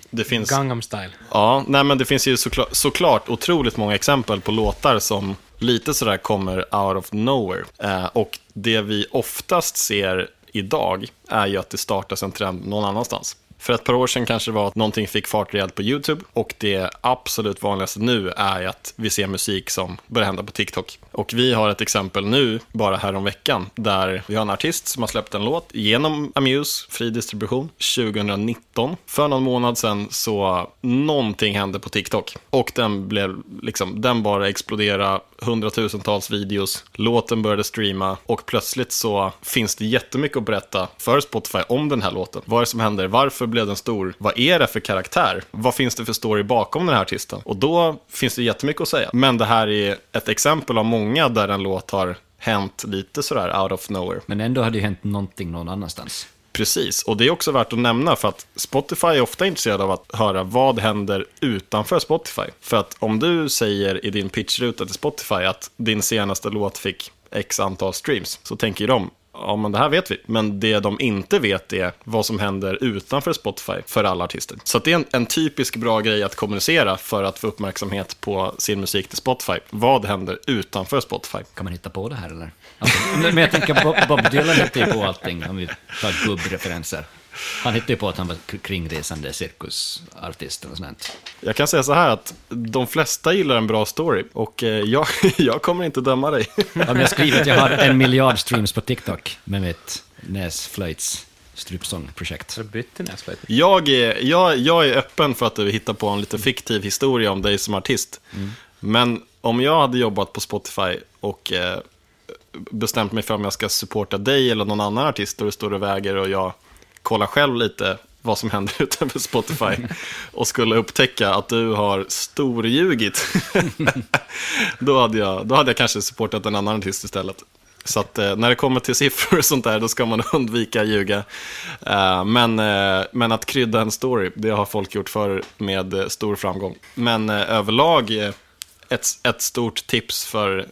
Det finns... Gangnam style. Ja, nej men det finns ju såklart, såklart otroligt många exempel på låtar som lite sådär kommer out of nowhere. Eh, och det vi oftast ser idag är ju att det startas en trend någon annanstans. För ett par år sedan kanske det var att någonting fick fart rejält på YouTube och det absolut vanligaste nu är att vi ser musik som börjar hända på TikTok. Och vi har ett exempel nu, bara här om veckan, där vi har en artist som har släppt en låt genom Amuse, fri distribution, 2019. För någon månad sedan så någonting hände på TikTok och den blev liksom, den bara explodera hundratusentals videos, låten började streama och plötsligt så finns det jättemycket att berätta för Spotify om den här låten. Vad är det som händer? Varför blev den stor? Vad är det för karaktär? Vad finns det för story bakom den här artisten? Och då finns det jättemycket att säga. Men det här är ett exempel av många där en låt har hänt lite sådär out of nowhere. Men ändå hade ju hänt någonting någon annanstans. Precis, och det är också värt att nämna för att Spotify är ofta intresserad av att höra vad händer utanför Spotify. För att om du säger i din pitchruta till Spotify att din senaste låt fick x antal streams, så tänker de, ja men det här vet vi. Men det de inte vet är vad som händer utanför Spotify för alla artister. Så att det är en, en typisk bra grej att kommunicera för att få uppmärksamhet på sin musik till Spotify. Vad händer utanför Spotify? Kan man hitta på det här eller? Alltså, men jag tänker, Bob, Bob Dylan hittar ju på allting, om vi tar gubbreferenser. Han hittade ju på att han var kringresande cirkusartist och sånt. Jag kan säga så här att de flesta gillar en bra story och eh, jag, jag kommer inte döma dig. Om jag skriver att jag har en miljard streams på TikTok med mitt näsflöjts strupsångprojekt. Jag är, jag, jag är öppen för att du hittar på en lite fiktiv historia om dig som artist. Men om jag hade jobbat på Spotify och eh, bestämt mig för om jag ska supporta dig eller någon annan artist och det står och väger och jag kolla själv lite vad som händer utanför Spotify och skulle upptäcka att du har storljugit, då, hade jag, då hade jag kanske supportat en annan artist istället. Så att eh, när det kommer till siffror och sånt där, då ska man undvika att ljuga. Eh, men, eh, men att krydda en story, det har folk gjort förr med eh, stor framgång. Men eh, överlag, eh, ett, ett stort tips för,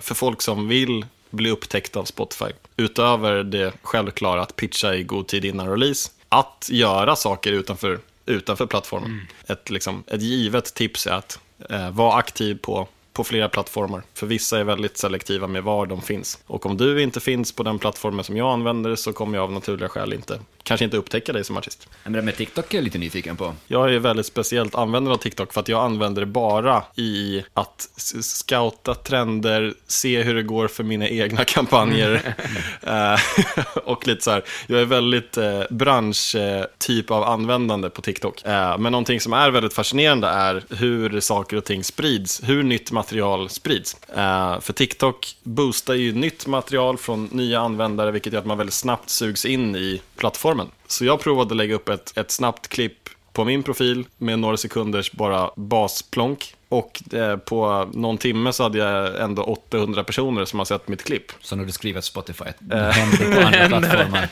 för folk som vill bli upptäckta av Spotify. Utöver det självklara att pitcha i god tid innan release, att göra saker utanför, utanför plattformen. Ett, liksom, ett givet tips är att eh, vara aktiv på på flera plattformar. För vissa är väldigt selektiva med var de finns. Och om du inte finns på den plattformen som jag använder så kommer jag av naturliga skäl inte kanske inte upptäcka dig som artist. Men det där med TikTok är jag lite nyfiken på. Jag är väldigt speciellt användare av TikTok för att jag använder det bara i att scouta trender, se hur det går för mina egna kampanjer. Eh, och lite så här, jag är väldigt eh, branschtyp av användande på TikTok. Eh, men någonting som är väldigt fascinerande är hur saker och ting sprids, hur nytt material sprids. Eh, för TikTok boostar ju nytt material från nya användare, vilket gör att man väldigt snabbt sugs in i plattformen. Så jag provade att lägga upp ett, ett snabbt klipp på min profil med några sekunders bara basplonk. Och eh, på någon timme så hade jag ändå 800 personer som har sett mitt klipp. Så när du skriver Spotify, det händer på andra plattformar.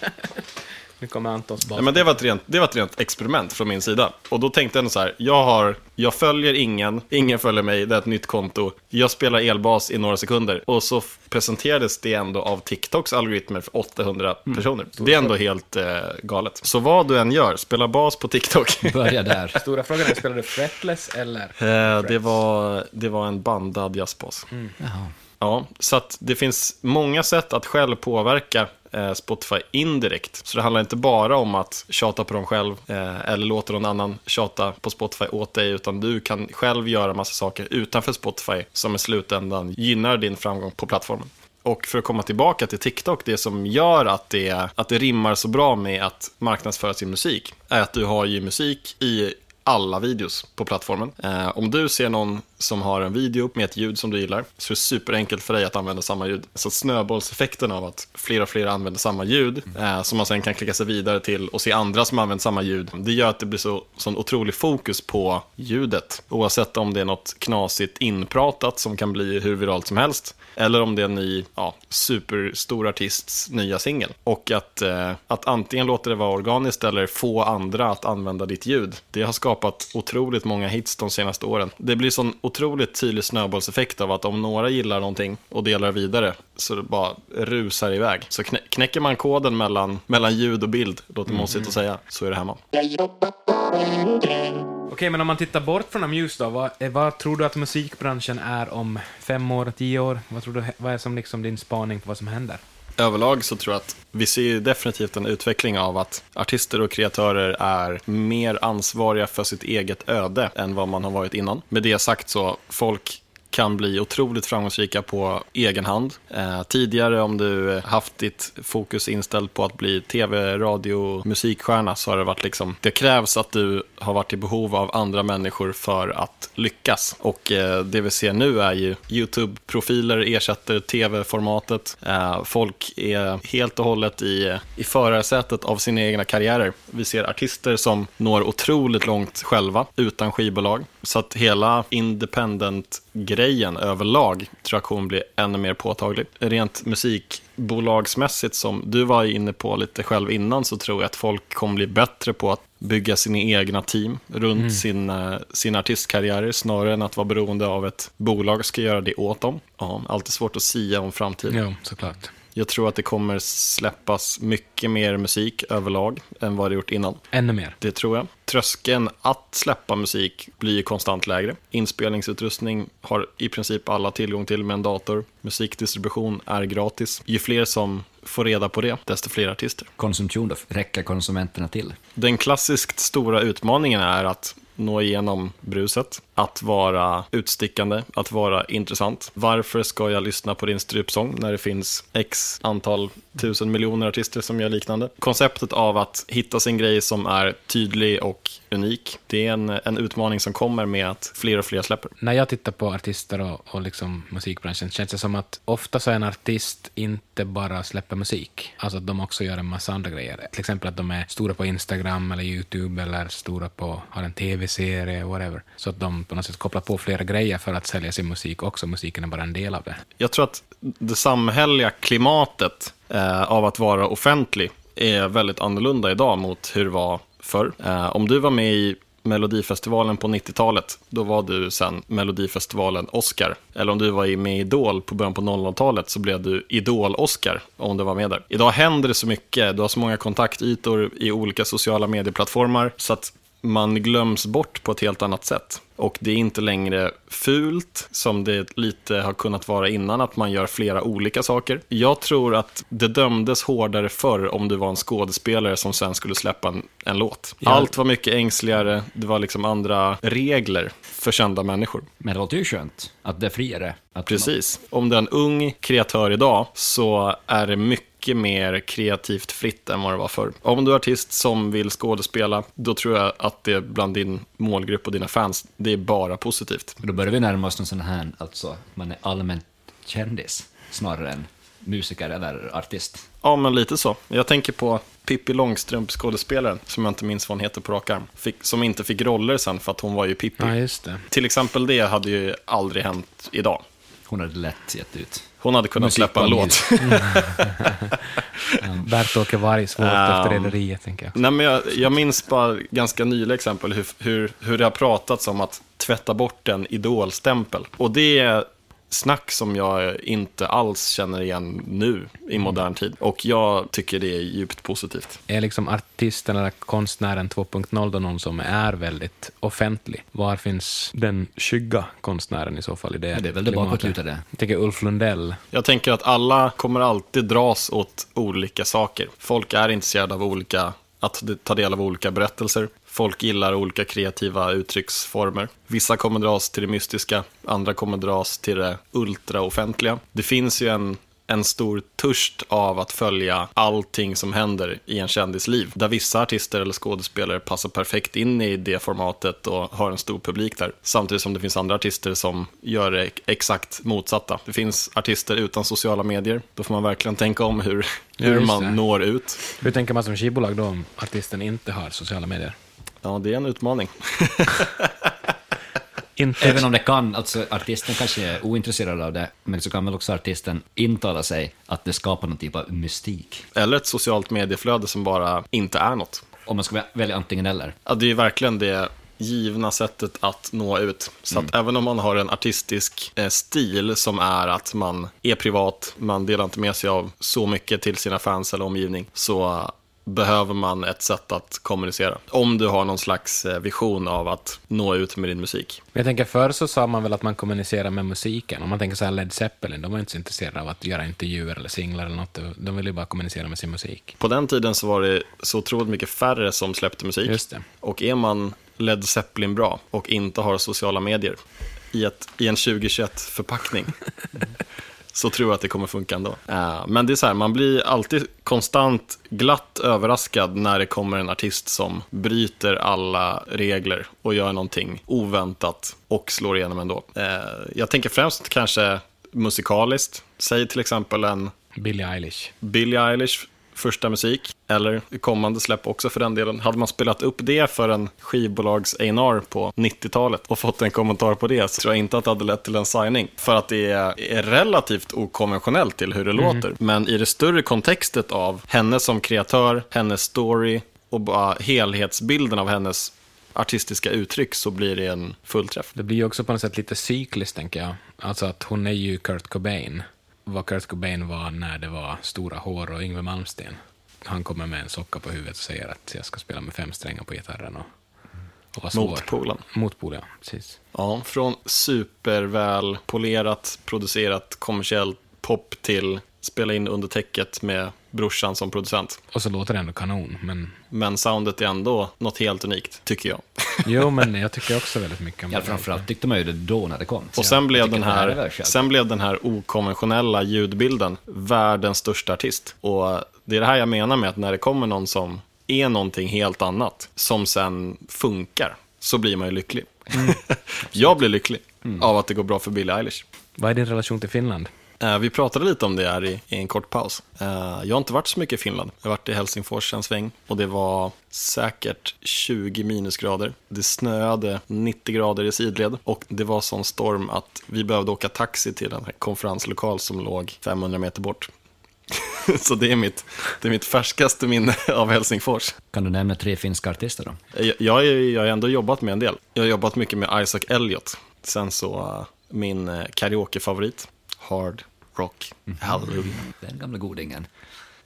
Nu kommer Antons bas. Ja, men det, var ett rent, det var ett rent experiment från min sida. Och då tänkte jag så här, jag, har, jag följer ingen, ingen följer mig, det är ett nytt konto. Jag spelar elbas i några sekunder. Och så presenterades det ändå av TikToks algoritmer för 800 personer. Det är ändå helt eh, galet. Så vad du än gör, spela bas på TikTok. Börja där. Stora frågan är, spelar du fretless eller? Eh, det, var, det var en bandad jazzbas. Jaha. Ja, så att det finns många sätt att själv påverka eh, Spotify indirekt. Så det handlar inte bara om att tjata på dem själv eh, eller låta någon annan tjata på Spotify åt dig, utan du kan själv göra massa saker utanför Spotify som i slutändan gynnar din framgång på plattformen. Och för att komma tillbaka till TikTok, det som gör att det, att det rimmar så bra med att marknadsföra sin musik, är att du har ju musik i alla videos på plattformen. Eh, om du ser någon som har en video med ett ljud som du gillar så är det superenkelt för dig att använda samma ljud. Så snöbollseffekten av att fler och fler använder samma ljud eh, som man sen kan klicka sig vidare till och se andra som använder samma ljud. Det gör att det blir så sån otrolig fokus på ljudet. Oavsett om det är något knasigt inpratat som kan bli hur viralt som helst eller om det är en ny, ja, superstor artists nya singel. Och att, eh, att antingen låta det vara organiskt eller få andra att använda ditt ljud. Det har skapat otroligt många hits de senaste åren. Det blir sån otroligt tydlig snöbollseffekt av att om några gillar någonting och delar vidare så det bara rusar iväg. Så knä knäcker man koden mellan, mellan ljud och bild, låter mossigt att säga, så är det hemma. Okej, men om man tittar bort från Amuse då, vad, eh, vad tror du att musikbranschen är om fem år, tio år? Vad tror du, vad är som liksom din spaning på vad som händer? Överlag så tror jag att vi ser definitivt en utveckling av att artister och kreatörer är mer ansvariga för sitt eget öde än vad man har varit innan. Med det sagt så, folk kan bli otroligt framgångsrika på egen hand. Eh, tidigare om du haft ditt fokus inställt på att bli tv, radio, musikstjärna så har det varit liksom, det krävs att du har varit i behov av andra människor för att lyckas. Och eh, det vi ser nu är ju YouTube-profiler ersätter tv-formatet. Eh, folk är helt och hållet i, i förarsätet av sina egna karriärer. Vi ser artister som når otroligt långt själva utan skivbolag. Så att hela independent-grejen överlag tror jag kommer bli ännu mer påtaglig. Rent musikbolagsmässigt som du var inne på lite själv innan så tror jag att folk kommer bli bättre på att bygga sina egna team runt sin, eh, sina artistkarriärer snarare än att vara beroende av ett bolag ska göra det åt dem. Ja, alltid svårt att sia om framtiden. Ja, såklart. Jag tror att det kommer släppas mycket mer musik överlag än vad det gjort innan. Ännu mer. Det tror jag. Tröskeln att släppa musik blir konstant lägre. Inspelningsutrustning har i princip alla tillgång till med en dator. Musikdistribution är gratis. Ju fler som får reda på det, desto fler artister. Konsumtion då, räcker konsumenterna till? Den klassiskt stora utmaningen är att nå igenom bruset, att vara utstickande, att vara intressant. Varför ska jag lyssna på din strupsång när det finns x antal tusen miljoner artister som gör liknande? Konceptet av att hitta sin grej som är tydlig och unik, det är en, en utmaning som kommer med att fler och fler släpper. När jag tittar på artister och, och liksom musikbranschen känns det som att ofta så är en artist inte bara släpper musik, alltså att de också gör en massa andra grejer. Till exempel att de är stora på Instagram eller YouTube eller stora på, har en tv-serie, whatever. Så att de på något sätt koppla på flera grejer för att sälja sin musik också. Musiken är bara en del av det. Jag tror att det samhälleliga klimatet eh, av att vara offentlig är väldigt annorlunda idag mot hur det var förr. Eh, om du var med i Melodifestivalen på 90-talet, då var du sen Melodifestivalen Oscar. Eller om du var med i Idol på början på 00-talet så blev du Idol-Oscar om du var med där. Idag händer det så mycket, du har så många kontaktytor i olika sociala medieplattformar så att man glöms bort på ett helt annat sätt. Och det är inte längre fult, som det lite har kunnat vara innan, att man gör flera olika saker. Jag tror att det dömdes hårdare förr om du var en skådespelare som sen skulle släppa en, en låt. Ja. Allt var mycket ängsligare, det var liksom andra regler för kända människor. Men det låter ju skönt att det är friare. Precis. Om du är en ung kreatör idag så är det mycket mer kreativt fritt än vad det var förr. Om du är artist som vill skådespela, då tror jag att det bland din målgrupp och dina fans, det är bara positivt. Då börjar vi närma oss någon sån här, alltså man är allmänt kändis snarare än musiker eller artist. Ja, men lite så. Jag tänker på Pippi Långstrump, skådespelaren, som jag inte minns vad hon heter på rak arm, fick, som inte fick roller sen för att hon var ju Pippi. Ja, just det. Till exempel det hade ju aldrig hänt idag. Hon hade lätt gett ut. Hon hade kunnat släppa en låt. Bert-Åke Vargs vårt Ja. efter Rederiet, tänker jag. Nej, men jag, jag minns bara ganska nyliga exempel hur, hur, hur det har pratats om att tvätta bort en idolstämpel. Och det snack som jag inte alls känner igen nu i modern tid. Och jag tycker det är djupt positivt. Är liksom artisten eller konstnären 2.0 då någon som är väldigt offentlig? Var finns den skygga konstnären i så fall i det Ja, det är väl det bakåtlutade. Jag tänker Ulf Lundell. Jag tänker att alla kommer alltid dras åt olika saker. Folk är intresserade av olika, att ta del av olika berättelser. Folk gillar olika kreativa uttrycksformer. Vissa kommer dras till det mystiska, andra kommer dras till det ultraoffentliga. Det finns ju en en stor törst av att följa allting som händer i en kändis liv. Där vissa artister eller skådespelare passar perfekt in i det formatet och har en stor publik där. Samtidigt som det finns andra artister som gör det exakt motsatta. Det finns artister utan sociala medier. Då får man verkligen tänka om hur, hur man når ut. Hur tänker man som skivbolag då om artisten inte har sociala medier? Ja, det är en utmaning. Inte Även om det kan, alltså artisten kanske är ointresserad av det, men så kan väl också artisten intala sig att det skapar någon typ av mystik. Eller ett socialt medieflöde som bara inte är något. Om man ska välja antingen eller. Ja, det är verkligen det givna sättet att nå ut. Så att även om man har en artistisk eh, stil som är att man är privat, man delar inte med sig av så mycket till sina fans eller omgivning, så behöver man ett sätt att kommunicera. Om du har någon slags eh, vision av att nå ut med din musik. Jag tänker förr så sa man väl att man kommunicerar med musiken. Om man tänker så här Led Zeppelin, de var inte så intresserade av att göra intervjuer eller singlar eller något. De ville ju bara kommunicera med sin musik. På den tiden så var det så otroligt mycket färre som släppte musik. Just det. Och är man Led Zeppelin bra och inte har sociala medier i, ett, i en 2021-förpackning så tror jag att det kommer funka ändå. Eh, men det är så här, man blir alltid konstant glatt överraskad när det kommer en artist som bryter alla regler och gör någonting oväntat och slår igenom ändå. Eh, jag tänker främst kanske musikaliskt. Säg till exempel en Billie Eilish. Billie Eilish första musik, eller kommande släpp också för den delen. Hade man spelat upp det för en skivbolags A&R på 90-talet och fått en kommentar på det så tror jag inte att det hade lett till en signing. För att det är, relativt okonventionellt till hur det låter. Men i det större kontextet av henne som kreatör, hennes story och bara helhetsbilden av hennes artistiska uttryck så blir det en fullträff. Det blir ju också på något sätt lite cykliskt, tänker jag. Alltså att hon är ju Kurt Cobain. Vad Kurt Cobain var när det var stora hår och Yngwie Malmsteen. Han kommer med en socka på huvudet och säger att jag ska spela med fem strängar på gitarren och, och vara svår. Motpolen. Motpol, ja. Precis. Ja, från superväl polerat, producerat, kommersiellt pop till spela in under täcket med brorsan som producent. Och så låter det ändå kanon, men... Men soundet är ändå något helt unikt, tycker jag. Jo, men jag tycker också väldigt mycket om Ja, det. framförallt tyckte man ju det då när det kom. Och sen blev, den här, själv. sen blev den här okonventionella ljudbilden världens största artist. Och det är det här jag menar med att när det kommer någon som är någonting helt annat, som sen funkar, så blir man ju lycklig. jag blir lycklig av att det går bra för Billie Eilish. Vad är din relation till Finland? Eh, Vi pratade lite om det här i, i en kort paus. Eh, Jag har inte varit så mycket i Finland. Jag har varit i Helsingfors en sväng och det var säkert 20 minusgrader. Det snöade 90 grader i sidled och det var sån storm att vi behövde åka taxi till en konferenslokal som låg 500 meter bort. Så det är, mitt, det är mitt färskaste minne av Helsingfors. Kan du nämna tre finska artister då? Jag, jag, är- jag har ändå jobbat med en del. Jag har jobbat mycket med Isaac Elliot. Sen så eh, min eh, karaokefavorit, Hard Rock Hallelujah. Den gamla godingen.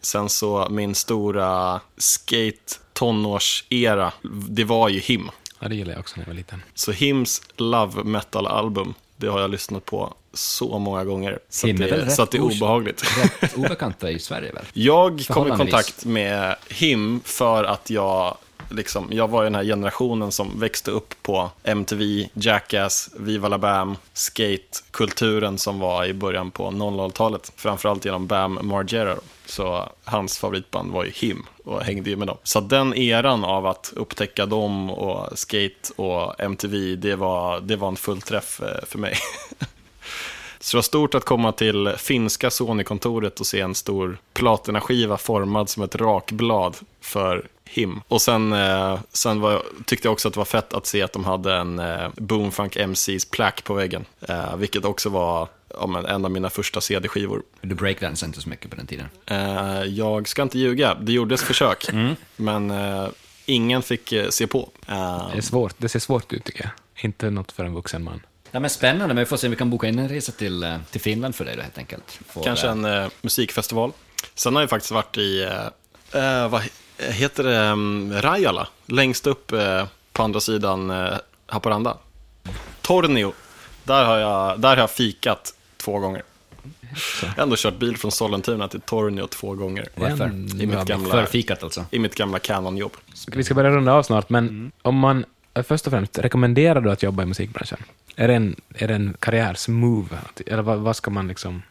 Sen så min stora skate tonårsera, det var ju Him. Ja, det gillade jag också när jag var liten. Så Hims Love Metal-album, det har jag lyssnat på så många gånger. Så, Him att det, så att det är obehagligt. Rätt obekanta i Sverige väl? Jag kom i kontakt med Him för att jag, liksom, jag var ju den här generationen som växte upp på MTV, Jackass, Viva La Bam, skatekulturen som var i början på 00-talet. Framförallt genom Bam Margera. Så hans favoritband var ju Him och hängde ju med dem. Så den eran av att upptäcka dem och skate och MTV, det var, det var en fullträff eh, för mig. Så det var stort att komma till finska Sony-kontoret och se en stor platinaskiva formad som ett rakblad för him. Och sen, eh, sen var, tyckte jag också att det var fett att se att de hade en eh, Boomfunk MCs plack på väggen. Eh, vilket också var ja, men, en av mina första CD-skivor. Du breakdansade inte så mycket på den tiden. Eh, jag ska inte ljuga, det gjordes försök. Men eh, ingen fick eh, se på. Eh, Det är svårt. Det ser svårt ut tycker jag. Inte något för en vuxen man. Ja, men spännande, men vi får se om vi kan boka in en resa till, eh, till Finland för dig då helt enkelt. Får, Kanske eh, en eh, musikfestival. Sen har jag faktiskt varit i, vad heter det, um, Rajala, längst upp eh, på andra sidan eh, Haparanda. Tornio, där har, jag, där har jag fikat två gånger. Jag har ändå kört bil från Sollentuna till Tornio två gånger. Varför? I mitt gamla, Förfikat alltså. i mitt gamla Canon-jobb. Vi ska börja runda av snart, men om man eh, först och främst, rekommenderar du att jobba i musikbranschen? Är det en, är det en karriärsmove? Eller vad, vad ska man liksom...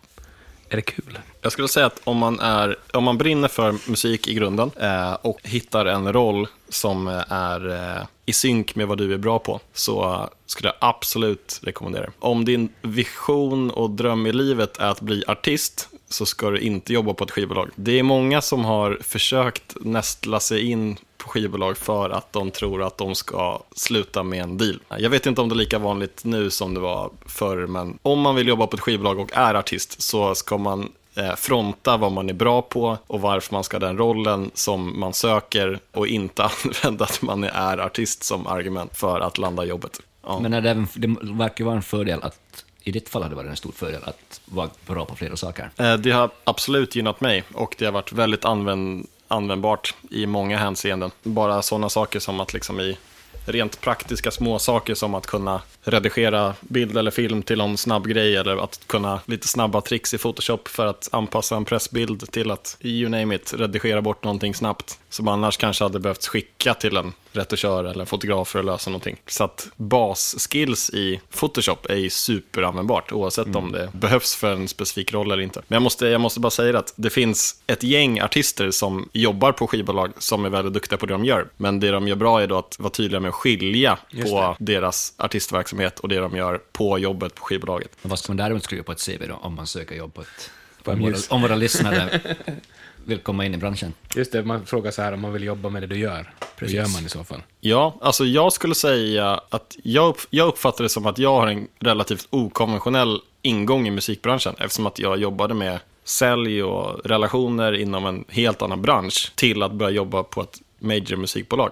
Är det kul? Jag skulle säga att om man, är, om man brinner för musik i grunden eh, och hittar en roll som eh, är eh, i synk med vad du är bra på så skulle jag absolut rekommendera det. Om din vision och dröm i livet är att bli artist så ska du inte jobba på ett skivbolag. Det är många som har försökt nästla sig in på skivbolag för att de tror att de ska sluta med en deal. Jag vet inte om det är lika vanligt nu som det var förr, men om man vill jobba på ett skivbolag och är artist så ska man eh, fronta vad man är bra på och varför man ska ha den rollen som man söker och inte använda att man är artist som argument för att landa jobbet. Ja. Men är det, även, det verkar vara en fördel att, i ditt fall har det varit en stor fördel att vara bra på flera saker. Eh, det har absolut gynnat mig och det har varit väldigt använd, användbart i många hänseenden. Bara sådana saker som att liksom i rent praktiska små saker som att kunna redigera bild eller film till någon snabb grej eller att kunna lite snabba tricks i Photoshop för att anpassa en pressbild till att, you name it, redigera bort någonting snabbt som annars kanske hade behövt skicka till en retuschör eller en fotograf för att lösa någonting. Så att basskills i Photoshop är ju superanvändbart oavsett om det behövs för en specifik roll eller inte. Men jag måste, jag måste bara säga att det finns ett gäng artister som jobbar på skivbolag som är väldigt duktiga på det de gör. Men det de gör bra är då att vara tydliga med att skilja Just på deras artistverksamhet och det de gör på jobbet på skivbolaget. Vad ska man däremot skriva på ett CV då, om man söker jobb på ett... På Om våra, om våra lyssnare vill komma in i branschen. Just det, man frågar så här om man vill jobba med det du gör. Precis. Hur gör man i så fall? Ja, alltså jag skulle säga att jag, jag uppfattar det som att jag har en relativt okonventionell ingång i musikbranschen eftersom att jag jobbade med sälj och relationer inom en helt annan bransch till att börja jobba på ett major musikbolag.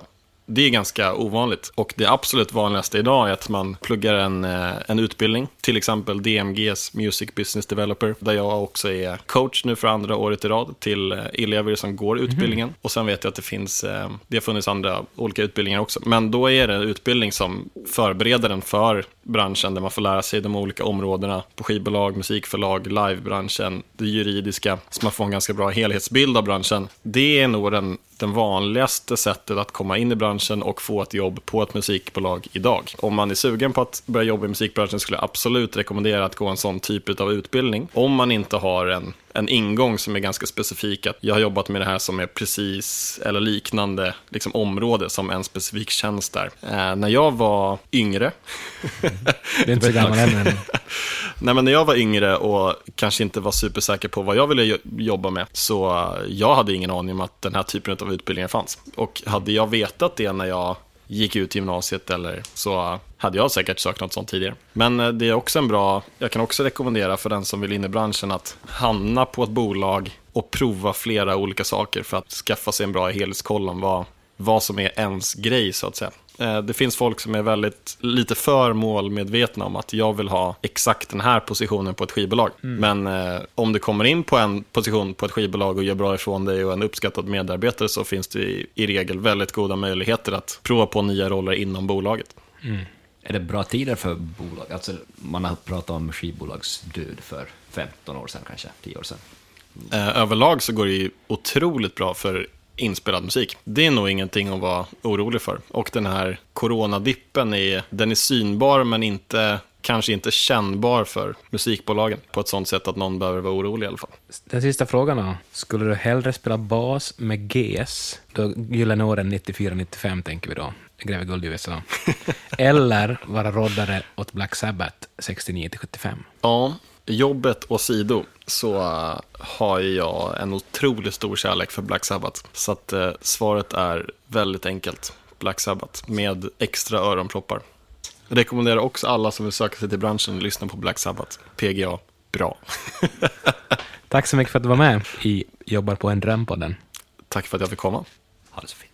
Det är ganska ovanligt och det absolut vanligaste idag är att man pluggar en, eh, en utbildning, till exempel DMGs Music Business Developer, där jag också är coach nu för andra året i rad till eh, elever som går utbildningen. Och sen vet jag att det finns, eh, det har funnits andra olika utbildningar också, men då är det en utbildning som förbereder en för branschen där man får lära sig de olika områdena på skivbolag, musikförlag, livebranschen, det juridiska, så man får en ganska bra helhetsbild av branschen. Det är nog den, den vanligaste sättet att komma in i branschen och få ett jobb på ett musikbolag idag. Om man är sugen på att börja jobba i musikbranschen skulle jag absolut rekommendera att gå en sån typ av utbildning. Om man inte har en en ingång som är ganska specifik. Att jag har jobbat med det här som är precis eller liknande liksom, område som en specifik tjänst där. Eh, när jag var yngre, Det är inte så gammal än. men- Nej, men när jag var yngre och kanske inte var supersäker på vad jag ville jo- jobba med, så jag hade ingen aning om att den här typen av utbildningar fanns. Och hade jag vetat det när jag gick ut gymnasiet eller så eh, hade jag säkert sökt något sånt tidigare. Men eh, det är också en bra, jag kan också rekommendera för den som vill in i branschen att hamna på ett bolag och prova flera olika saker för att skaffa sig en bra helhetskoll om vad, vad som är ens grej så att säga. Eh, Det finns folk som är väldigt lite för målmedvetna om att jag vill ha exakt den här positionen på ett skivbolag. Men eh, om du kommer in på en position på ett skivbolag och gör bra ifrån dig och en uppskattad medarbetare så finns det i, i regel väldigt goda möjligheter att prova på nya roller inom bolaget. Är det bra tider för bolag? Alltså, man har pratat om skivbolagsdöd för 15 år sedan kanske, 10 år sedan. Eh, överlag så går det ju otroligt bra för inspelad musik. Det är nog ingenting att vara orolig för. Och den här coronadippen är, den är synbar men inte, kanske inte kännbar för musikbolagen på ett sånt sätt att någon behöver vara orolig i alla fall. Den sista frågan då. Skulle du hellre spela bas med GS, då gyllene åren 94-95 tänker vi då, gräver guld i USA, eller vara roddare åt Black Sabbath 69-75? Ja, jobbet åsido så eh, har jag en otroligt stor kärlek för Black Sabbath. Så att eh, svaret är väldigt enkelt. Black Sabbath med extra öronproppar. Jag rekommenderar också alla som vill söka sig till branschen att lyssna på Black Sabbath. PGA, bra. Tack så mycket för att du var med i Jobbar på en dröm-podden. Tack för att jag fick komma. Ha det så fint.